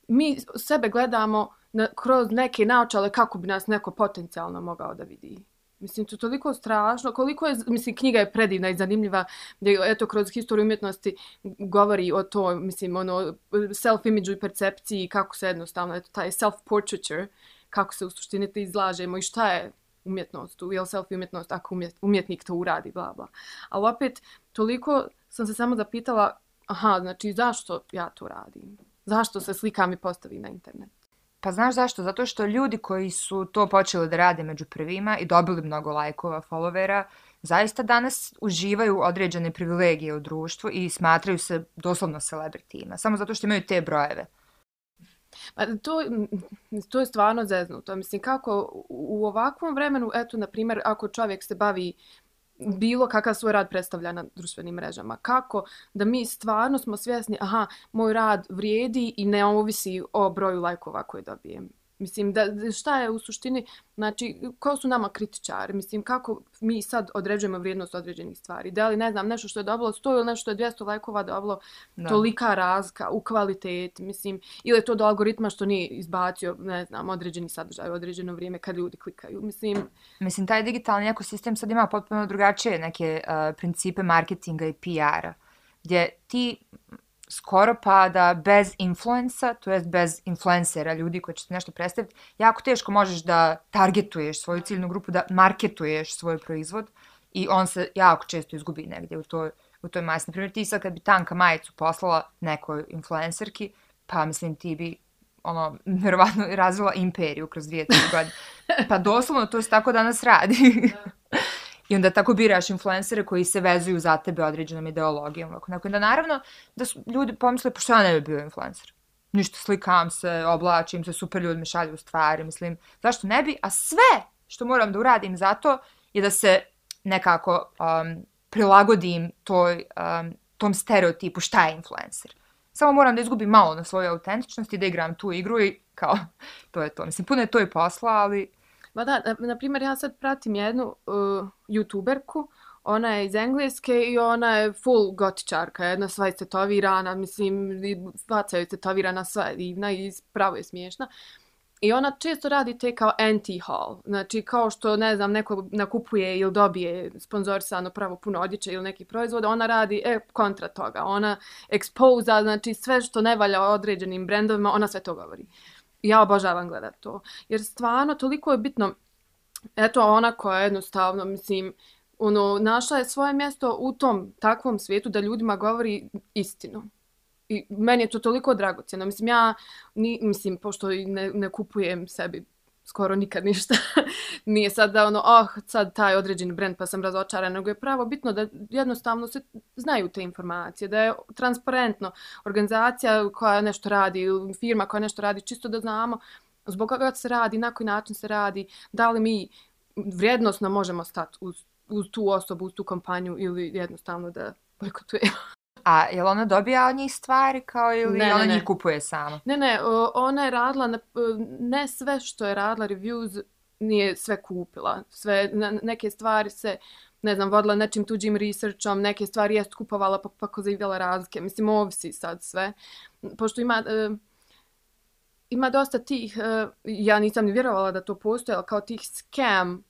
mi sebe gledamo na, kroz neke naočale kako bi nas neko potencijalno mogao da vidi. Mislim, to je toliko strašno. Koliko je, mislim, knjiga je predivna i zanimljiva, gdje, eto, kroz historiju umjetnosti govori o to, mislim, ono, self-imidžu i percepciji, kako se jednostavno, eto, taj self-portraiture, kako se u suštini to izlažemo i šta je umjetnost, je li self umjetnost ako umjet, umjetnik to uradi, bla, bla. Ali opet, toliko sam se samo zapitala, aha, znači, zašto ja to radim? Zašto se slikam i postavim na internet? Pa znaš zašto? Zato što ljudi koji su to počeli da rade među prvima i dobili mnogo lajkova, followera, zaista danas uživaju određene privilegije u društvu i smatraju se doslovno celebritima, samo zato što imaju te brojeve. Pa to, mm, to je stvarno zeznuto. Mislim, kako u ovakvom vremenu, eto, na primjer, ako čovjek se bavi bilo kakav svoj rad predstavlja na društvenim mrežama. Kako da mi stvarno smo svjesni, aha, moj rad vrijedi i ne ovisi o broju lajkova koje dobijem. Mislim, da, šta je u suštini, znači, ko su nama kritičari? Mislim, kako mi sad određujemo vrijednost određenih stvari? Da li, ne znam, nešto što je dobilo 100 ili nešto što je 200 lajkova dobilo da. tolika razka u kvaliteti, mislim, ili je to do algoritma što nije izbacio, ne znam, određeni sadržaj u određeno vrijeme kad ljudi klikaju, mislim. Mislim, taj digitalni ekosistem sad ima potpuno drugačije neke uh, principe marketinga i PR-a, gdje ti skoro pa da bez influensa, to jest bez influencera, ljudi koji će se nešto predstaviti, jako teško možeš da targetuješ svoju ciljnu grupu, da marketuješ svoj proizvod i on se jako često izgubi negdje u toj, u toj masi. Naprimjer, ti sad kad bi tanka majicu poslala nekoj influencerki, pa mislim ti bi ono, verovatno razvila imperiju kroz dvije, tri godine. Pa doslovno to se tako danas radi. I onda tako biraš influencere koji se vezuju za tebe određenom ideologijom. Ovako. Dakle, da naravno da su ljudi pomisle, pa pošto ja ne bi bio influencer. Ništa, slikam se, oblačim se, super ljudi mi šalju stvari, mislim, zašto ne bi? A sve što moram da uradim za to je da se nekako um, prilagodim toj, um, tom stereotipu šta je influencer. Samo moram da izgubim malo na svojoj autentičnosti, da igram tu igru i kao, to je to. Mislim, puno je to i posla, ali Ma da, na, na primjer, ja sad pratim jednu uh, youtuberku, ona je iz Engleske i ona je full gotičarka, jedna sva je tetovirana, mislim, faca je tetovirana sva je divna i pravo je smiješna. I ona često radi te kao anti-haul, znači kao što, ne znam, neko nakupuje ili dobije sponzorisano pravo puno odjeće ili neki proizvod, ona radi e, kontra toga, ona ekspoza, znači sve što ne valja određenim brendovima, ona sve to govori ja obožavam gledat to. Jer stvarno toliko je bitno, eto ona koja je jednostavno, mislim, ono, našla je svoje mjesto u tom takvom svijetu da ljudima govori istinu. I meni je to toliko dragocjeno. Mislim, ja, ni, mislim, pošto ne, ne kupujem sebi skoro nikad ništa. Nije sad da ono, oh, sad taj određeni brend pa sam razočaran, nego je pravo bitno da jednostavno se znaju te informacije, da je transparentno organizacija koja nešto radi, firma koja nešto radi, čisto da znamo zbog koga se radi, na koji način se radi, da li mi vrijednostno možemo stati uz, uz tu osobu, uz tu kompaniju ili jednostavno da bojkotujemo. A je li ona dobija od njih stvari kao ili ne, ona ne, njih kupuje sama? Ne, ne, ona je radila, na, ne sve što je radila reviews nije sve kupila. Sve, neke stvari se, ne znam, vodila nečim tuđim researchom, neke stvari jest kupovala pa, pa ko zaivjela razlike. Mislim, ovisi sad sve. Pošto ima... Uh, ima dosta tih, uh, ja nisam ni vjerovala da to postoje, ali kao tih scam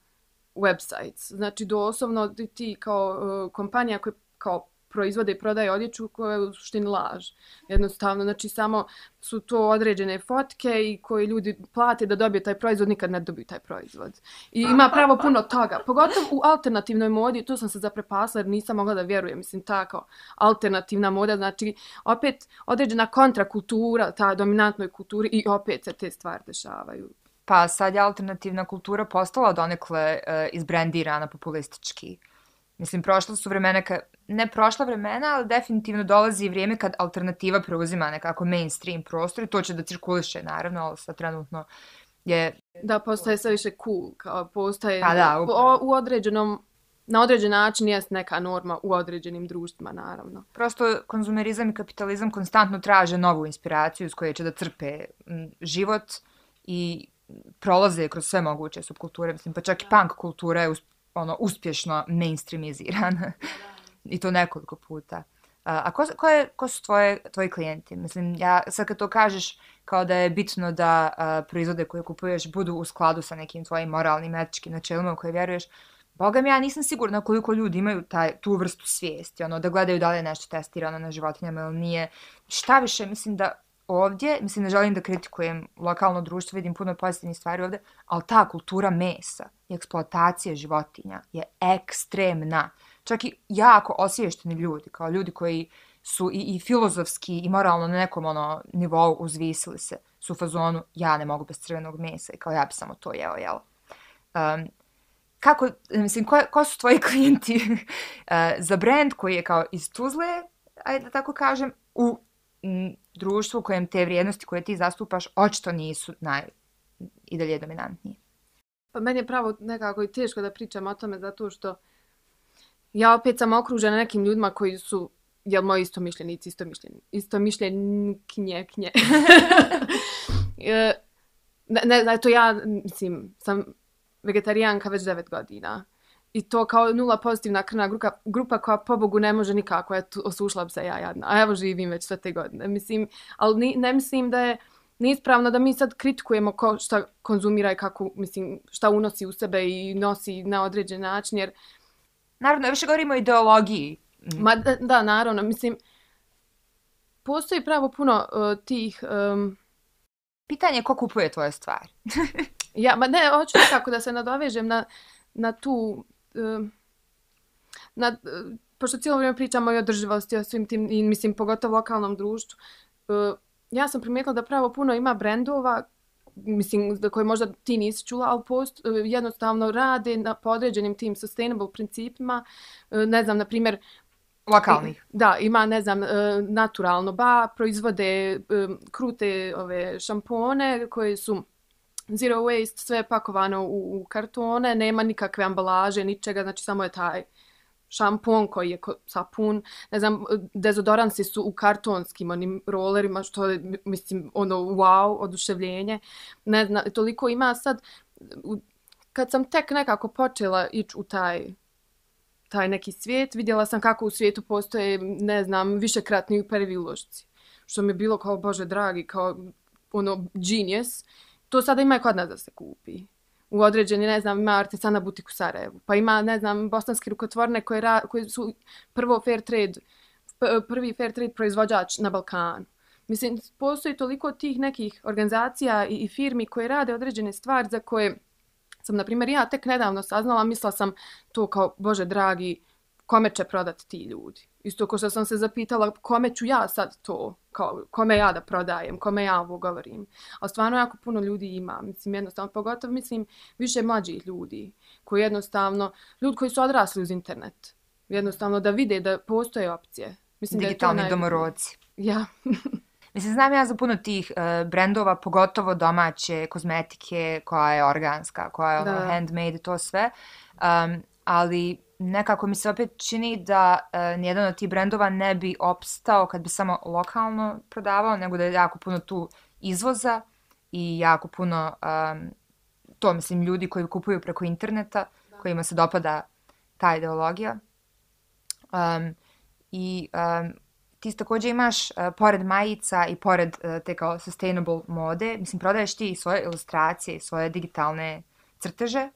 websites. Znači, doslovno ti kao uh, kompanija koje kao proizvode i prodaje odjeću koja je u suštini laž. Jednostavno, znači samo su to određene fotke i koje ljudi plate da dobije taj proizvod, nikad ne dobiju taj proizvod. I ima pravo puno toga. Pogotovo u alternativnoj modi, to sam se zaprepasla jer nisam mogla da vjerujem. Mislim, tako, alternativna moda, znači opet određena kontrakultura, ta dominantnoj kulturi i opet se te stvari dešavaju. Pa sad je alternativna kultura postala donekle uh, izbrendirana populistički. Mislim, prošla su vremena, ka, ne prošla vremena, ali definitivno dolazi vrijeme kad alternativa preuzima nekako mainstream prostor i to će da cirkuliše, naravno, ali sad trenutno je... Da, postaje sve više cool, kao postaje pa da, u, u određenom na određen način jest neka norma u određenim društvima, naravno. Prosto konzumerizam i kapitalizam konstantno traže novu inspiraciju s koje će da crpe život i prolaze kroz sve moguće subkulture. Mislim, pa čak i punk kultura je ono uspješno mainstreamizirana. I to nekoliko puta. A ko, ko, je, ko su tvoje, tvoji klijenti? Mislim, ja sad kad to kažeš kao da je bitno da a, proizvode koje kupuješ budu u skladu sa nekim tvojim moralnim, etičkim načelima u koje vjeruješ, Boga mi, ja nisam sigurna koliko ljudi imaju taj, tu vrstu svijesti, ono, da gledaju da li je nešto testirano na životinjama ili nije. Šta više, mislim da ovdje, mislim, ne želim da kritikujem lokalno društvo, vidim puno pozitivnih stvari ovdje, ali ta kultura mesa i eksploatacije životinja je ekstremna. Čak i jako osviješteni ljudi, kao ljudi koji su i, i filozofski i moralno na nekom ono nivou uzvisili se su u fazonu ja ne mogu bez crvenog mesa i kao ja bi samo to jeo, jel? Um, kako, mislim, ko, ko su tvoji klijenti uh, za brand koji je kao iz Tuzle, ajde da tako kažem, u m, društvu u kojem te vrijednosti koje ti zastupaš očito nisu naj, i dalje dominantnije? Pa meni je pravo nekako i teško da pričam o tome zato što ja opet sam okružena nekim ljudima koji su jel moji isto mišljenici, isto mišljeni, isto mišljenje, knje. E, ne, ne, to ja, mislim, sam vegetarijanka već devet godina. I to kao nula pozitivna krna grupa, grupa koja po Bogu ne može nikako, eto, osušla bi se ja jadna. A evo živim već sve te godine. Mislim, ali ni, ne mislim da je neispravno da mi sad kritikujemo ko šta konzumira i kako, mislim, šta unosi u sebe i nosi na određen način, jer... Naravno, više govorimo o ideologiji. Ma da, da naravno, mislim, postoji pravo puno uh, tih... Um, Pitanje je ko kupuje tvoje stvari. ja, ma ne, hoću nekako da se nadovežem na, na tu... Um, na, uh, pošto cijelo vrijeme pričamo i o drživosti, o svim tim, i mislim, pogotovo lokalnom društvu, uh, ja sam primijetila da pravo puno ima brendova mislim, da koje možda ti nisi čula, ali post, uh, jednostavno rade na podređenim tim sustainable principima. Uh, ne znam, na primjer, Lokalnih. Da, ima, ne znam, uh, naturalno ba, proizvode krute ove šampone koje su zero waste, sve pakovano u, u kartone, nema nikakve ambalaže, ničega, znači samo je taj šampon koji je sapun, ne znam, dezodoransi su u kartonskim onim rollerima, što je, mislim, ono, wow, oduševljenje. Ne znam, toliko ima sad, kad sam tek nekako počela ići u taj taj neki svijet, vidjela sam kako u svijetu postoje, ne znam, višekratni prvi. Što mi je bilo kao, bože dragi, kao ono, genius. To sada ima i kod nas da se kupi u određeni, ne znam, ima artesana butik u Sarajevu, pa ima, ne znam, bosanske rukotvorne koje, ra, koje su prvo fair trade, prvi fair trade proizvođač na Balkanu. Mislim, postoji toliko tih nekih organizacija i, i firmi koje rade određene stvari za koje sam, na primjer, ja tek nedavno saznala, mislila sam to kao, bože dragi, kome će prodati ti ljudi. Isto ko što sam se zapitala kome ću ja sad to, kao, kome ja da prodajem, kome ja ovo govorim. A stvarno jako puno ljudi ima, mislim jednostavno, pogotovo mislim više mlađih ljudi, koji jednostavno, ljudi koji su odrasli uz internet, jednostavno da vide da postoje opcije. Mislim Digitalni da je to domorodci. Ja. mislim, znam ja za puno tih uh, brendova, pogotovo domaće kozmetike, koja je organska, koja je ono, handmade, to sve. Um, ali nekako mi se opet čini da uh, nijedan od tih brendova ne bi opstao kad bi samo lokalno prodavao, nego da je jako puno tu izvoza i jako puno um, to, mislim, ljudi koji kupuju preko interneta, da. kojima se dopada ta ideologija. Um, I um, ti također imaš, uh, pored majica i pored uh, te kao sustainable mode, mislim, prodaješ ti svoje ilustracije, svoje digitalne crteže,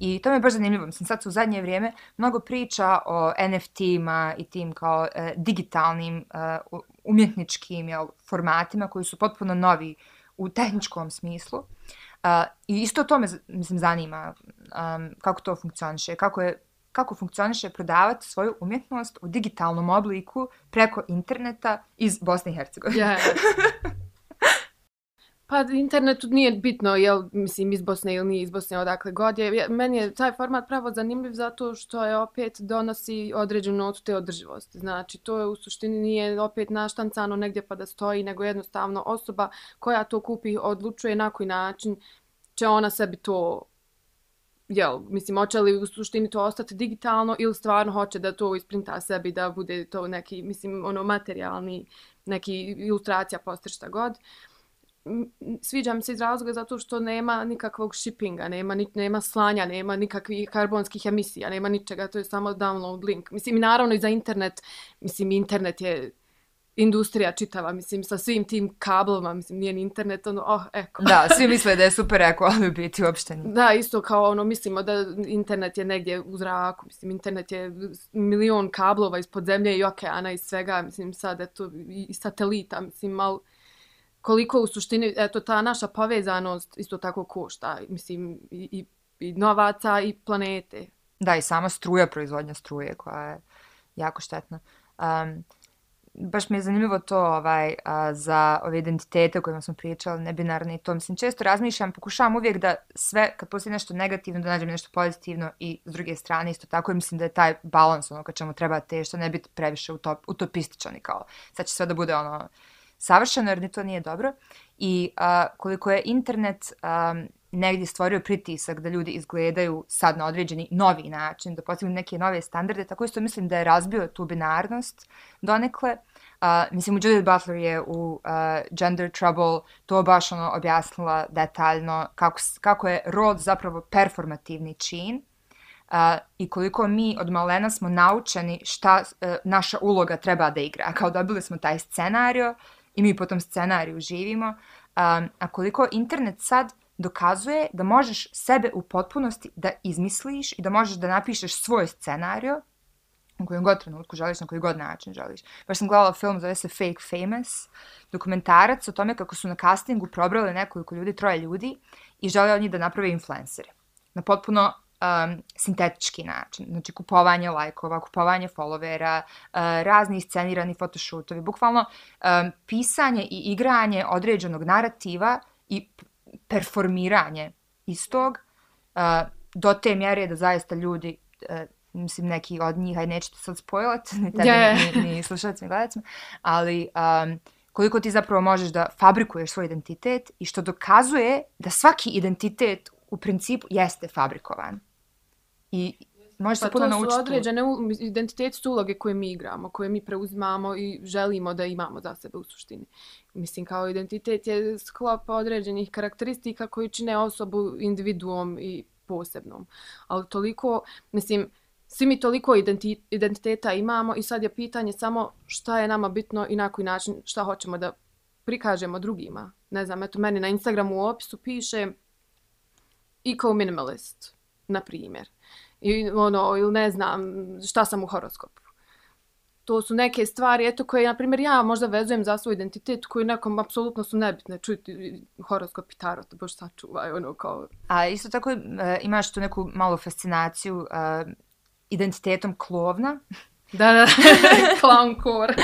I to mi je baš zanimljivo. Mislim, sad su u zadnje vrijeme mnogo priča o NFT-ima i tim kao e, digitalnim e, umjetničkim jel, formatima koji su potpuno novi u tehničkom smislu. Uh, I isto to me mislim, zanima um, kako to funkcioniše, kako, je, kako funkcioniše prodavati svoju umjetnost u digitalnom obliku preko interneta iz Bosne i Hercegovine. Yeah. Pa internetu nije bitno, jel, mislim, iz Bosne ili nije iz Bosne, odakle god je. Meni je taj format pravo zanimljiv zato što je opet donosi određenu notu te održivosti. Znači, to je u suštini nije opet naštancano negdje pa da stoji, nego jednostavno osoba koja to kupi odlučuje na koji način će ona sebi to jel, mislim, hoće li u suštini to ostati digitalno ili stvarno hoće da to isprinta sebi, da bude to neki, mislim, ono, materijalni, neki ilustracija, poster, šta god sviđa mi se iz razloga zato što nema nikakvog shippinga, nema, ni, nema slanja, nema nikakvih karbonskih emisija, nema ničega, to je samo download link. Mislim, i naravno i za internet, mislim, internet je industrija čitava, mislim, sa svim tim kablovima, mislim, nije ni internet, ono, oh, eko. Da, svi misle da je super eko, ali u biti uopšte nije. Da, isto kao ono, mislimo da internet je negdje u zraku, mislim, internet je milion kablova ispod zemlje i okeana i svega, mislim, sad, eto, i satelita, mislim, ali koliko u suštini, eto, ta naša povezanost isto tako košta, mislim, i, i, i novaca i planete. Da, i sama struja, proizvodnja struje koja je jako štetna. Um, baš mi je zanimljivo to ovaj, a, za ove identitete o kojima smo pričali, nebinarne i to. Mislim, često razmišljam, pokušavam uvijek da sve, kad postoji nešto negativno, da nađem nešto pozitivno i s druge strane isto tako. I mislim da je taj balans ono kad čemu treba te, što ne biti previše utop, utopističan i kao sad će sve da bude ono savršeno jer ni to nije dobro. I a, koliko je internet a, negdje stvorio pritisak da ljudi izgledaju sad na određeni novi način, da postignu neke nove standarde, tako isto mislim da je razbio tu binarnost donekle. Uh, mislim, Judith Butler je u uh, Gender Trouble to baš ono objasnila detaljno kako, kako je rod zapravo performativni čin uh, i koliko mi od malena smo naučeni šta uh, naša uloga treba da igra. Kao dobili smo taj scenario i mi po tom scenariju živimo. Um, a koliko internet sad dokazuje da možeš sebe u potpunosti da izmisliš i da možeš da napišeš svoj scenario u kojem god trenutku želiš, na koji god način želiš. Baš sam gledala film, zove se Fake Famous, dokumentarac o tome kako su na castingu probrali nekoliko ljudi, troje ljudi, i žele od njih da naprave influencere. Na potpuno um, sintetički način. Znači, kupovanje lajkova, kupovanje followera, uh, razni scenirani fotoshootovi, bukvalno um, pisanje i igranje određenog narativa i performiranje istog uh, do te mjere da zaista ljudi uh, mislim neki od njih, aj nećete sad spojlat, ni tebi, yeah. ni, ni slušalacima i gledacima, ali um, koliko ti zapravo možeš da fabrikuješ svoj identitet i što dokazuje da svaki identitet u principu jeste fabrikovan. I može se pa puno naučiti. Pa to su određene identitete su uloge koje mi igramo, koje mi preuzimamo i želimo da imamo za sebe u suštini. Mislim, kao identitet je sklop određenih karakteristika koji čine osobu individuom i posebnom. Ali toliko, mislim, svi mi toliko identiteta imamo i sad je pitanje samo šta je nama bitno i na koji način šta hoćemo da prikažemo drugima. Ne znam, eto, meni na Instagramu u opisu piše eco-minimalist, na primjer i ono, ili ne znam šta sam u horoskopu. To su neke stvari, eto, koje, na primjer, ja možda vezujem za svoj identitet, koji nekom apsolutno su nebitne. Čuti horoskop i tarot, bož sačuvaj, ono, kao... A isto tako uh, imaš tu neku malu fascinaciju uh, identitetom klovna. Da, da, clown core.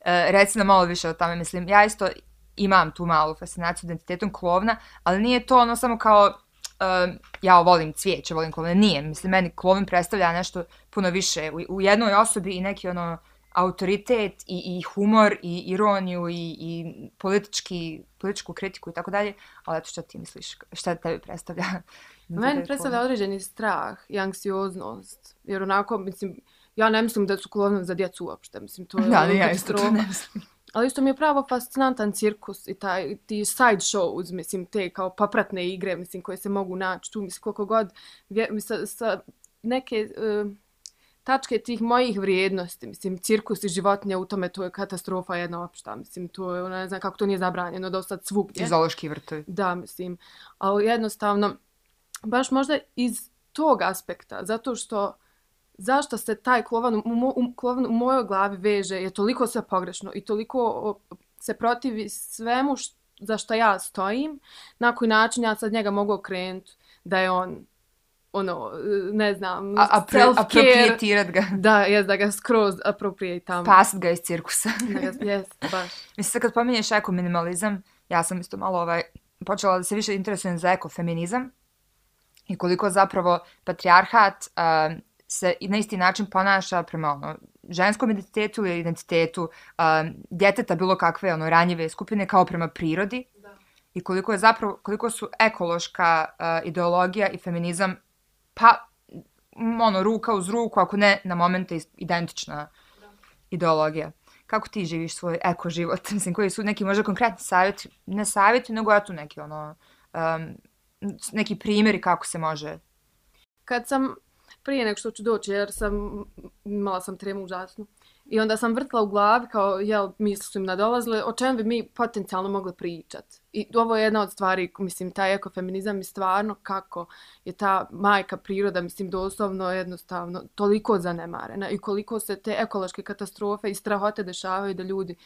uh, reci nam malo više o tome, mislim, ja isto imam tu malu fascinaciju identitetom klovna, ali nije to ono samo kao uh, ja volim cvijeće, volim klovine, nije. Mislim, meni klovin predstavlja nešto puno više u, u jednoj osobi i neki ono autoritet i, i humor i ironiju i, i politički, političku kritiku i tako dalje. Ali eto što ti misliš, šta tebi predstavlja? Meni predstavlja određeni strah i anksioznost. Jer onako, mislim, ja ne mislim da su klovne za djecu uopšte. Mislim, to je da, ja isto to ne mislim. Ali isto mi je pravo fascinantan cirkus i taj, ti side shows, mislim, te kao papratne igre, mislim, koje se mogu naći tu, mislim, koliko god, mislim, sa neke uh, tačke tih mojih vrijednosti, mislim, cirkus i životinje u tome, to je katastrofa jedna opšta, mislim, to je, ne znam kako to nije zabranjeno, da ostati svugdje. Zološki vrtovi. Da, mislim, ali jednostavno, baš možda iz tog aspekta, zato što zašto se taj klovan u, mo, u, klovan u mojoj glavi veže je toliko sve pogrešno i toliko se protivi svemu št, za što ja stojim, na koji način ja sad njega mogu okrenuti da je on ono, ne znam, a, a aproprijetirat ga. Da, jes, da ga skroz aproprijetam. Spasit ga iz cirkusa. jes, baš. Mislim, kad pominješ ekominimalizam, ja sam isto malo ovaj, počela da se više interesujem za ekofeminizam i koliko zapravo patrijarhat uh, se na isti način ponaša prema ono, ženskom identitetu ili identitetu um, djeteta bilo kakve ono, ranjive skupine kao prema prirodi da. i koliko je zapravo koliko su ekološka uh, ideologija i feminizam pa ono ruka uz ruku ako ne na momente identična da. ideologija kako ti živiš svoj eko život mislim koji su neki možda konkretni savjeti ne savjeti nego ja tu neki ono um, neki primjeri kako se može kad sam prije nego što ću doći, jer sam, imala sam tremu užasnu. I onda sam vrtla u glavi, kao, jel, misli su im nadolazile, o čem bi mi potencijalno mogli pričat. I ovo je jedna od stvari, mislim, taj ekofeminizam je stvarno kako je ta majka priroda, mislim, doslovno, jednostavno, toliko zanemarena i koliko se te ekološke katastrofe i strahote dešavaju da ljudi,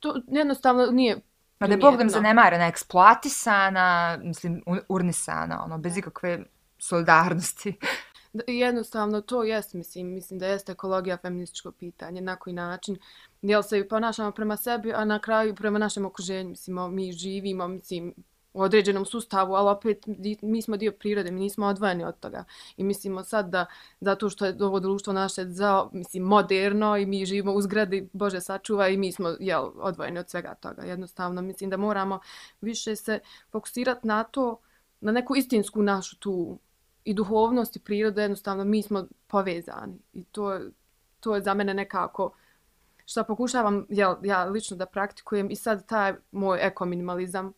to jednostavno nije Ma da je Bog zanemarena, eksploatisana, mislim, urnisana, ono, bez ikakve solidarnosti. Jednostavno to jest, mislim, mislim da jeste ekologija feminističko pitanje, na koji način, jel se ponašamo prema sebi, a na kraju prema našem okruženju, mislim, mi živimo, mislim, u određenom sustavu, ali opet mi smo dio prirode, mi nismo odvojeni od toga. I mislimo sad da, zato što je ovo društvo naše za, mislim, moderno i mi živimo u zgradi, Bože sačuva, i mi smo jel, odvojeni od svega toga. Jednostavno, mislim da moramo više se fokusirati na to, na neku istinsku našu tu i duhovnost i prirode, jednostavno mi smo povezani. I to, to je za mene nekako što pokušavam ja, ja lično da praktikujem i sad taj moj ekominimalizam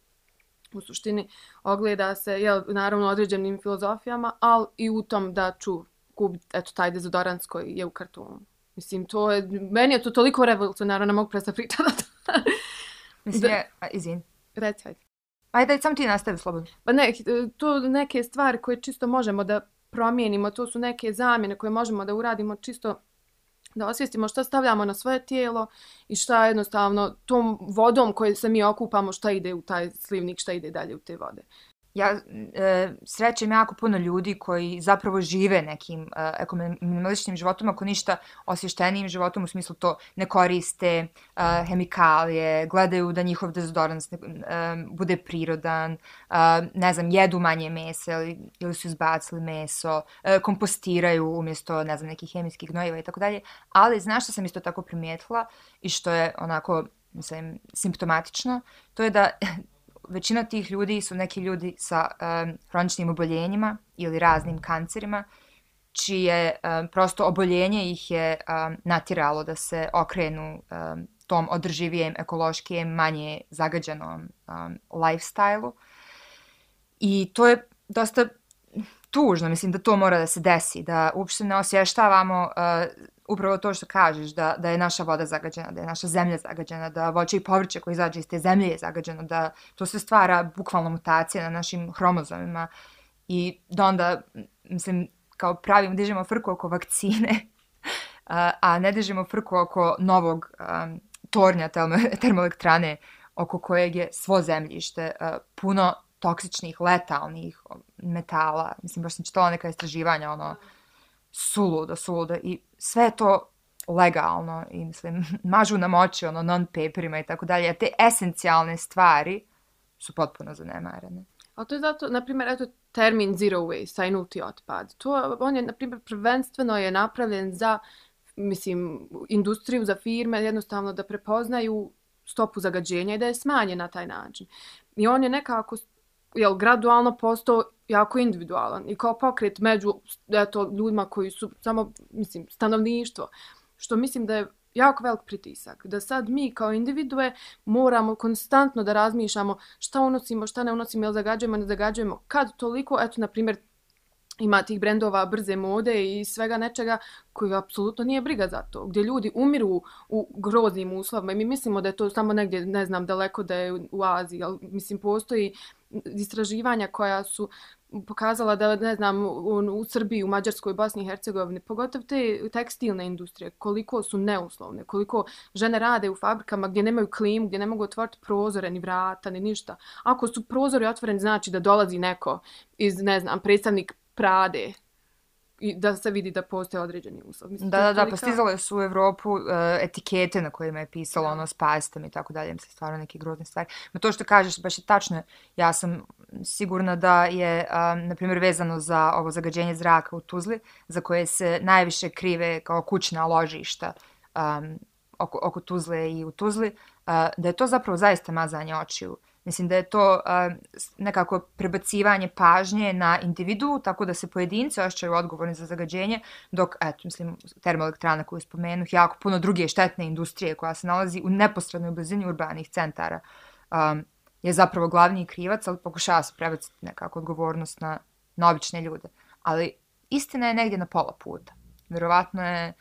u suštini ogleda se jel, naravno određenim filozofijama, ali i u tom da ću kupiti eto, taj dezodorans koji je u kartonu. Mislim, to je, meni je to toliko revolucionarno, ne mogu prestati pričati. Mislim, da, je, izvin. Reci. Ajde, sam ti nastavi slobodno. Pa ne, eh, to neke stvari koje čisto možemo da promijenimo, to su neke zamjene koje možemo da uradimo čisto da osvijestimo šta stavljamo na svoje tijelo i šta jednostavno tom vodom koje se mi okupamo, šta ide u taj slivnik, šta ide dalje u te vode ja e, srećem jako puno ljudi koji zapravo žive nekim e, ekominimaličnim životom, ako ništa osvještenijim životom, u smislu to ne koriste e, hemikalije, gledaju da njihov dezodorans ne, e, bude prirodan, e, ne znam, jedu manje mesa ili, ili su izbacili meso, e, kompostiraju umjesto, ne znam, nekih hemijskih gnojiva i tako dalje. Ali znaš što sam isto tako primijetila i što je onako, mislim, simptomatično, to je da većina tih ljudi su neki ljudi sa um, hroničnim oboljenjima ili raznim kancerima, čije um, prosto oboljenje ih je um, natiralo da se okrenu um, tom održivijem, ekološkijem, manje zagađenom um, lifestyle-u. I to je dosta tužno, mislim da to mora da se desi, da uopšte ne osještavamo uh, e, upravo to što kažeš, da, da je naša voda zagađena, da je naša zemlja zagađena, da voće i povrće koje izađe iz te zemlje je zagađeno, da to se stvara bukvalno mutacija na našim hromozomima i da onda, mislim, kao pravim, dižemo frku oko vakcine, a ne dižemo frku oko novog um, tornja termoelektrane oko kojeg je svo zemljište uh, puno toksičnih, letalnih metala. Mislim, baš sam čitala neka istraživanja, ono, suludo, suludo i sve to legalno i mislim, mažu nam oči ono non-paperima i tako dalje, a te esencijalne stvari su potpuno zanemarene. A to je zato, na primjer, eto, termin zero waste, taj nulti otpad. To, on je, na primjer, prvenstveno je napravljen za, mislim, industriju, za firme, jednostavno da prepoznaju stopu zagađenja i da je smanje na taj način. I on je nekako, jel, gradualno postao jako individualan i kao pokret među eto, ljudima koji su samo, mislim, stanovništvo. Što mislim da je jako velik pritisak. Da sad mi kao individue moramo konstantno da razmišljamo šta unosimo, šta ne unosimo, jel zagađujemo, ne zagađujemo. Kad toliko, eto, na primjer, ima tih brendova brze mode i svega nečega koji apsolutno nije briga za to. Gdje ljudi umiru u groznim uslovima i mi mislimo da je to samo negdje, ne znam, daleko da je u Aziji, ali mislim postoji istraživanja koja su pokazala da, ne znam, u, u Srbiji, u Mađarskoj, Bosni i Hercegovini, pogotovo te tekstilne industrije, koliko su neuslovne, koliko žene rade u fabrikama gdje nemaju klim, gdje ne mogu otvoriti prozore, ni vrata, ni ništa. Ako su prozori otvoreni, znači da dolazi neko iz, ne znam, predstavnik Prade, i da se vidi da postoje određeni uslov. Mislim, da, da, da, postizale su u Evropu uh, etikete na kojima je pisalo ono s pastom i tako dalje, mislim, stvarno neke grozne stvari. Ma to što kažeš, baš je tačno, ja sam sigurna da je, um, na primjer, vezano za ovo zagađenje zraka u Tuzli, za koje se najviše krive kao kućna ložišta um, oko, oko Tuzle i u Tuzli, uh, da je to zapravo zaista mazanje očiju. Mislim da je to uh, nekako prebacivanje pažnje na individu, tako da se pojedinci ošćaju odgovorni za zagađenje, dok, eto, mislim, termoelektrana koju spomenuh, jako puno druge štetne industrije koja se nalazi u neposrednoj blizini urbanih centara, um, je zapravo glavni krivac, ali pokušava se prebaciti nekako odgovornost na, na obične ljude. Ali istina je negdje na pola puta. Vjerovatno je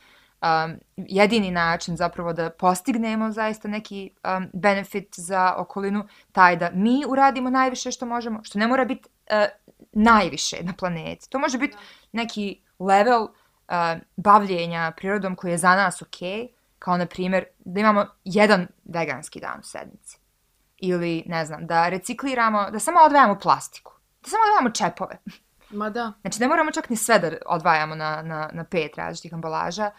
um, jedini način zapravo da postignemo zaista neki um, benefit za okolinu, taj da mi uradimo najviše što možemo, što ne mora biti uh, najviše na planeti. To može biti neki level uh, bavljenja prirodom koji je za nas ok, kao na primjer da imamo jedan veganski dan u sedmici. Ili, ne znam, da recikliramo, da samo odvajamo plastiku. Da samo odvajamo čepove. Ma da. Znači, ne moramo čak ni sve da odvajamo na, na, na pet različitih ambalaža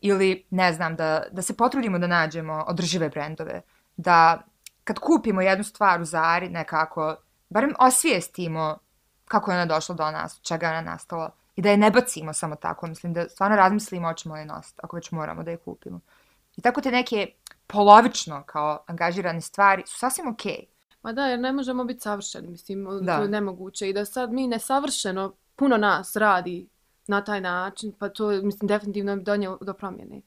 ili, ne znam, da, da se potrudimo da nađemo održive brendove. Da kad kupimo jednu stvar u Zari nekako, barem osvijestimo kako je ona došla do nas, čega je ona nastala i da je ne bacimo samo tako. Mislim da stvarno razmislimo o čemu je nositi, ako već moramo da je kupimo. I tako te neke polovično kao angažirane stvari su sasvim okej. Okay. Ma da, jer ne možemo biti savršeni, mislim, da. to je nemoguće. I da sad mi nesavršeno, puno nas radi na taj način, pa to, mislim, definitivno bi donijelo do promjene.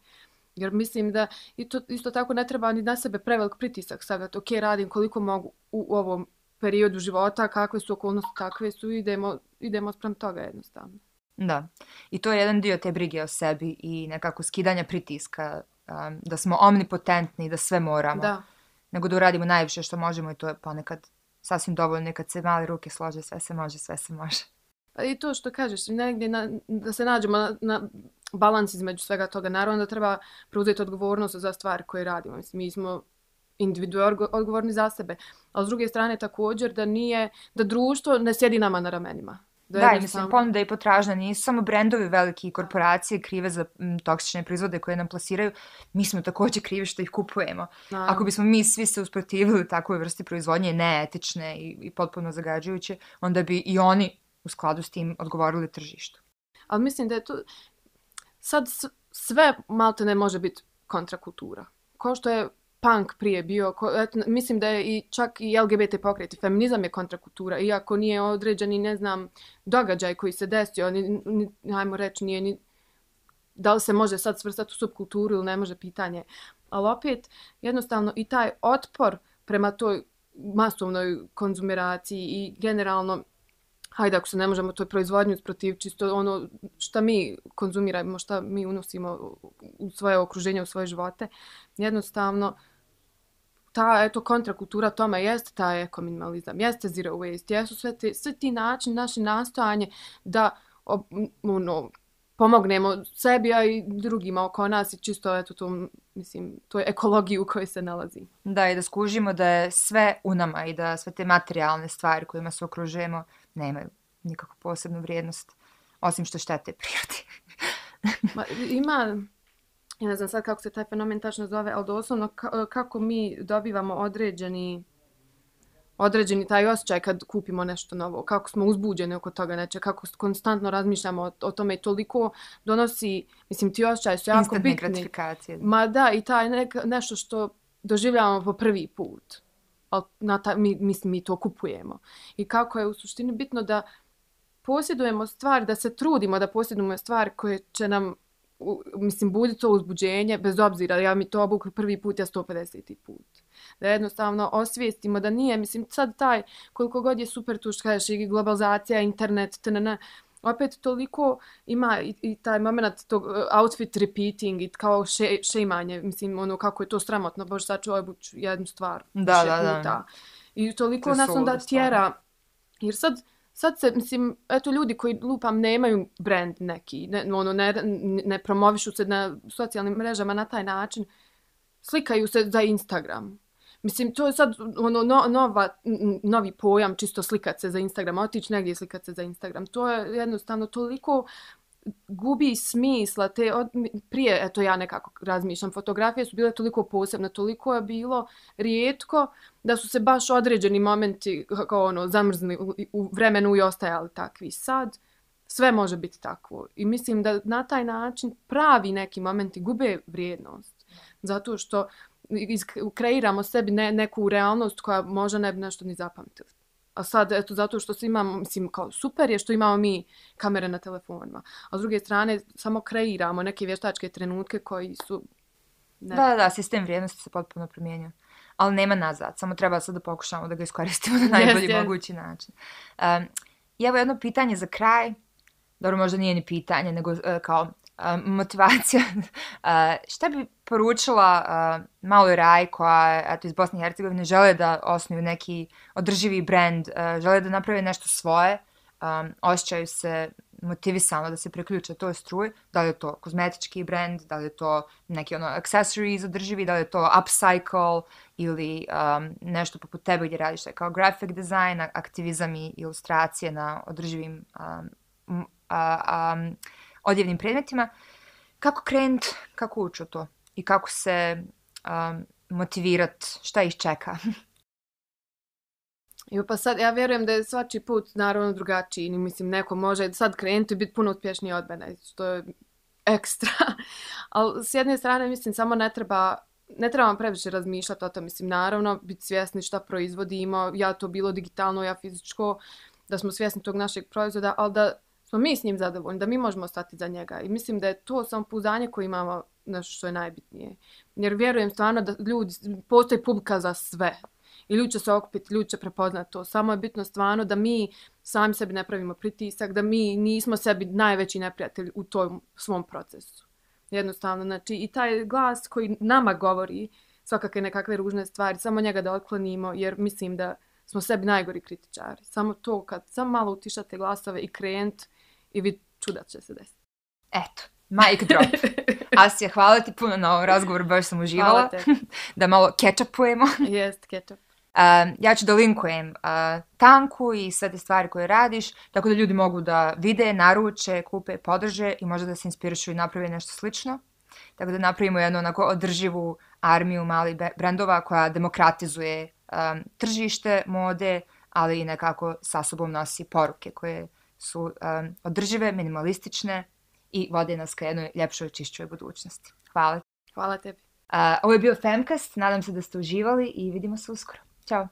Jer mislim da i to, isto tako ne treba ni na sebe prevelik pritisak stavljati, ok, radim koliko mogu u, ovom periodu života, kakve su okolnosti, kakve su, idemo, idemo sprem toga jednostavno. Da, i to je jedan dio te brige o sebi i nekako skidanja pritiska, um, da smo omnipotentni, da sve moramo. Da. Nego da uradimo najviše što možemo i to je ponekad sasvim dovoljno, nekad se mali ruke slože, sve se može, sve se može. I to što kažeš, negdje na, da se nađemo na, na balans između svega toga. Naravno da treba preuzeti odgovornost za stvari koje radimo. Mislim, mi smo individualno odgovorni za sebe. A s druge strane također da nije, da društvo ne sjedi nama na ramenima. Da, da mislim, sam... ponuda i potražna nisu samo brendovi veliki i korporacije krive za m, toksične proizvode koje nam plasiraju. Mi smo također krivi što ih kupujemo. Da. Ako bismo mi svi se usprotivili takvoj vrsti proizvodnje neetične i, i potpuno zagađujuće, onda bi i oni u skladu s tim odgovorili tržištu. Ali mislim da je to... Sad sve malte ne može biti kontrakultura. Ko što je punk prije bio, ko, et, mislim da je i čak i LGBT pokret i feminizam je kontrakultura, iako nije određeni, ne znam, događaj koji se desio, ni, ni, ajmo reći, nije ni, da li se može sad svrstati u subkulturu ili ne može pitanje. Ali opet, jednostavno, i taj otpor prema toj masovnoj konzumeraciji i generalno hajde ako se ne možemo toj proizvodnju protiv čisto ono što mi konzumiramo, što mi unosimo u svoje okruženje, u svoje živote, jednostavno ta eto kontrakultura tome jeste taj ekominimalizam, jeste zero waste, jesu sve, te, sve ti način, naše nastojanje da ono, pomognemo sebi, a i drugima oko nas i čisto eto to, mislim, to je ekologiju u kojoj se nalazi. Da, i da skužimo da je sve u nama i da sve te materijalne stvari kojima se okružujemo nemaju nikakvu posebnu vrijednost, osim što štete prirodi. Ma, ima, ja ne znam sad kako se taj fenomen tačno zove, ali doslovno kako mi dobivamo određeni određeni taj osjećaj kad kupimo nešto novo, kako smo uzbuđeni oko toga neče, kako konstantno razmišljamo o, o tome i toliko donosi, mislim, ti osjećaj su jako bitni. gratifikacije. Ma da, i taj nek, nešto što doživljavamo po prvi put. Ali na ta, mi, mislim, mi to kupujemo. I kako je u suštini bitno da posjedujemo stvar, da se trudimo da posjedujemo stvar koje će nam mislim, budi to uzbuđenje, bez obzira, ja mi to obukli prvi put, ja 150. put. Da jednostavno osvijestimo da nije, mislim, sad taj, koliko god je super tu što kažeš, i globalizacija, internet, tnn, opet toliko ima i, i taj moment tog uh, outfit repeating i kao še, šeimanje, mislim, ono, kako je to sramotno, sad ću obući jednu stvar. Da, da, da, da. I toliko nas onda tjera, jer sad, sad se, mislim, eto ljudi koji lupam nemaju brand neki, ne, ono, ne, ne promovišu se na socijalnim mrežama na taj način, slikaju se za Instagram. Mislim, to je sad ono, no, nova, novi pojam, čisto slikat se za Instagram, otići negdje slikat se za Instagram. To je jednostavno toliko gubi smisla te od, prije eto ja nekako razmišljam fotografije su bile toliko posebne toliko je bilo rijetko da su se baš određeni momenti kao ono zamrznuli u, u vremenu i ostajali takvi sad sve može biti takvo i mislim da na taj način pravi neki momenti gube vrijednost zato što kreiramo sebi ne, neku realnost koja možda ne bi nešto ni zapamtili A sad, eto, zato što se imamo, mislim, kao super je što imamo mi kamere na telefonima. A s druge strane, samo kreiramo neke vještačke trenutke koji su... Ne. Da, da, sistem vrijednosti se potpuno promijenio. Ali nema nazad, samo treba sad da pokušamo da ga iskoristimo na najbolji yes, mogući način. Um, I evo jedno pitanje za kraj. Dobro, možda nije ni pitanje, nego uh, kao motivacija. uh, šta bi poručila uh, maloj Raj koja eto, iz Bosne i Hercegovine žele da osnuju neki održivi brand, uh, žele da naprave nešto svoje, um, osjećaju se motivisano da se priključe toj struji, da li je to kozmetički brand, da li je to neki ono accessories održivi, da li je to upcycle ili um, nešto poput tebe gdje radiš kao graphic design, aktivizam i ilustracije na održivim um, um, um, odjevnim predmetima. Kako krenut, kako ući to i kako se um, motivirat, šta ih čeka? Jo, pa sad, ja vjerujem da je svači put naravno drugačiji. I mislim, neko može sad krenuti i biti puno uspješniji od mene. To je ekstra. Ali s jedne strane, mislim, samo ne treba ne trebamo previše razmišljati o to, mislim, naravno, biti svjesni šta proizvodimo, ja to bilo digitalno, ja fizičko, da smo svjesni tog našeg proizvoda, ali da smo mi s njim zadovoljni, da mi možemo stati za njega. I mislim da je to samopouzdanje koje imamo nešto što je najbitnije. Jer vjerujem stvarno da ljudi, postoji publika za sve i ljudi će se okupiti, ljudi će prepoznati to. Samo je bitno stvarno da mi sami sebi ne pravimo pritisak, da mi nismo sebi najveći neprijatelji u tom svom procesu. Jednostavno, znači i taj glas koji nama govori svakakve nekakve ružne stvari, samo njega da otklonimo, jer mislim da smo sebi najgori kritičari. Samo to, kad samo malo utišate glasove i krenut i vi čuda će se desiti. Eto, mic drop. Asija, hvala ti puno na ovom razgovoru, baš sam uživala. da malo ketchupujemo. Jest, ketchup. Uh, ja ću da linkujem uh, tanku i sve te stvari koje radiš, tako da ljudi mogu da vide, naruče, kupe, podrže i možda da se inspirišu i napravi nešto slično. Tako da napravimo jednu onako održivu armiju malih brendova koja demokratizuje um, tržište, mode, ali i nekako sa sobom nosi poruke koje su um, održive, minimalistične i vode nas ka jednoj ljepšoj, čišćoj budućnosti. Hvala. Hvala tebi. Uh, ovo je bio Femcast, nadam se da ste uživali i vidimo se uskoro. Ćao.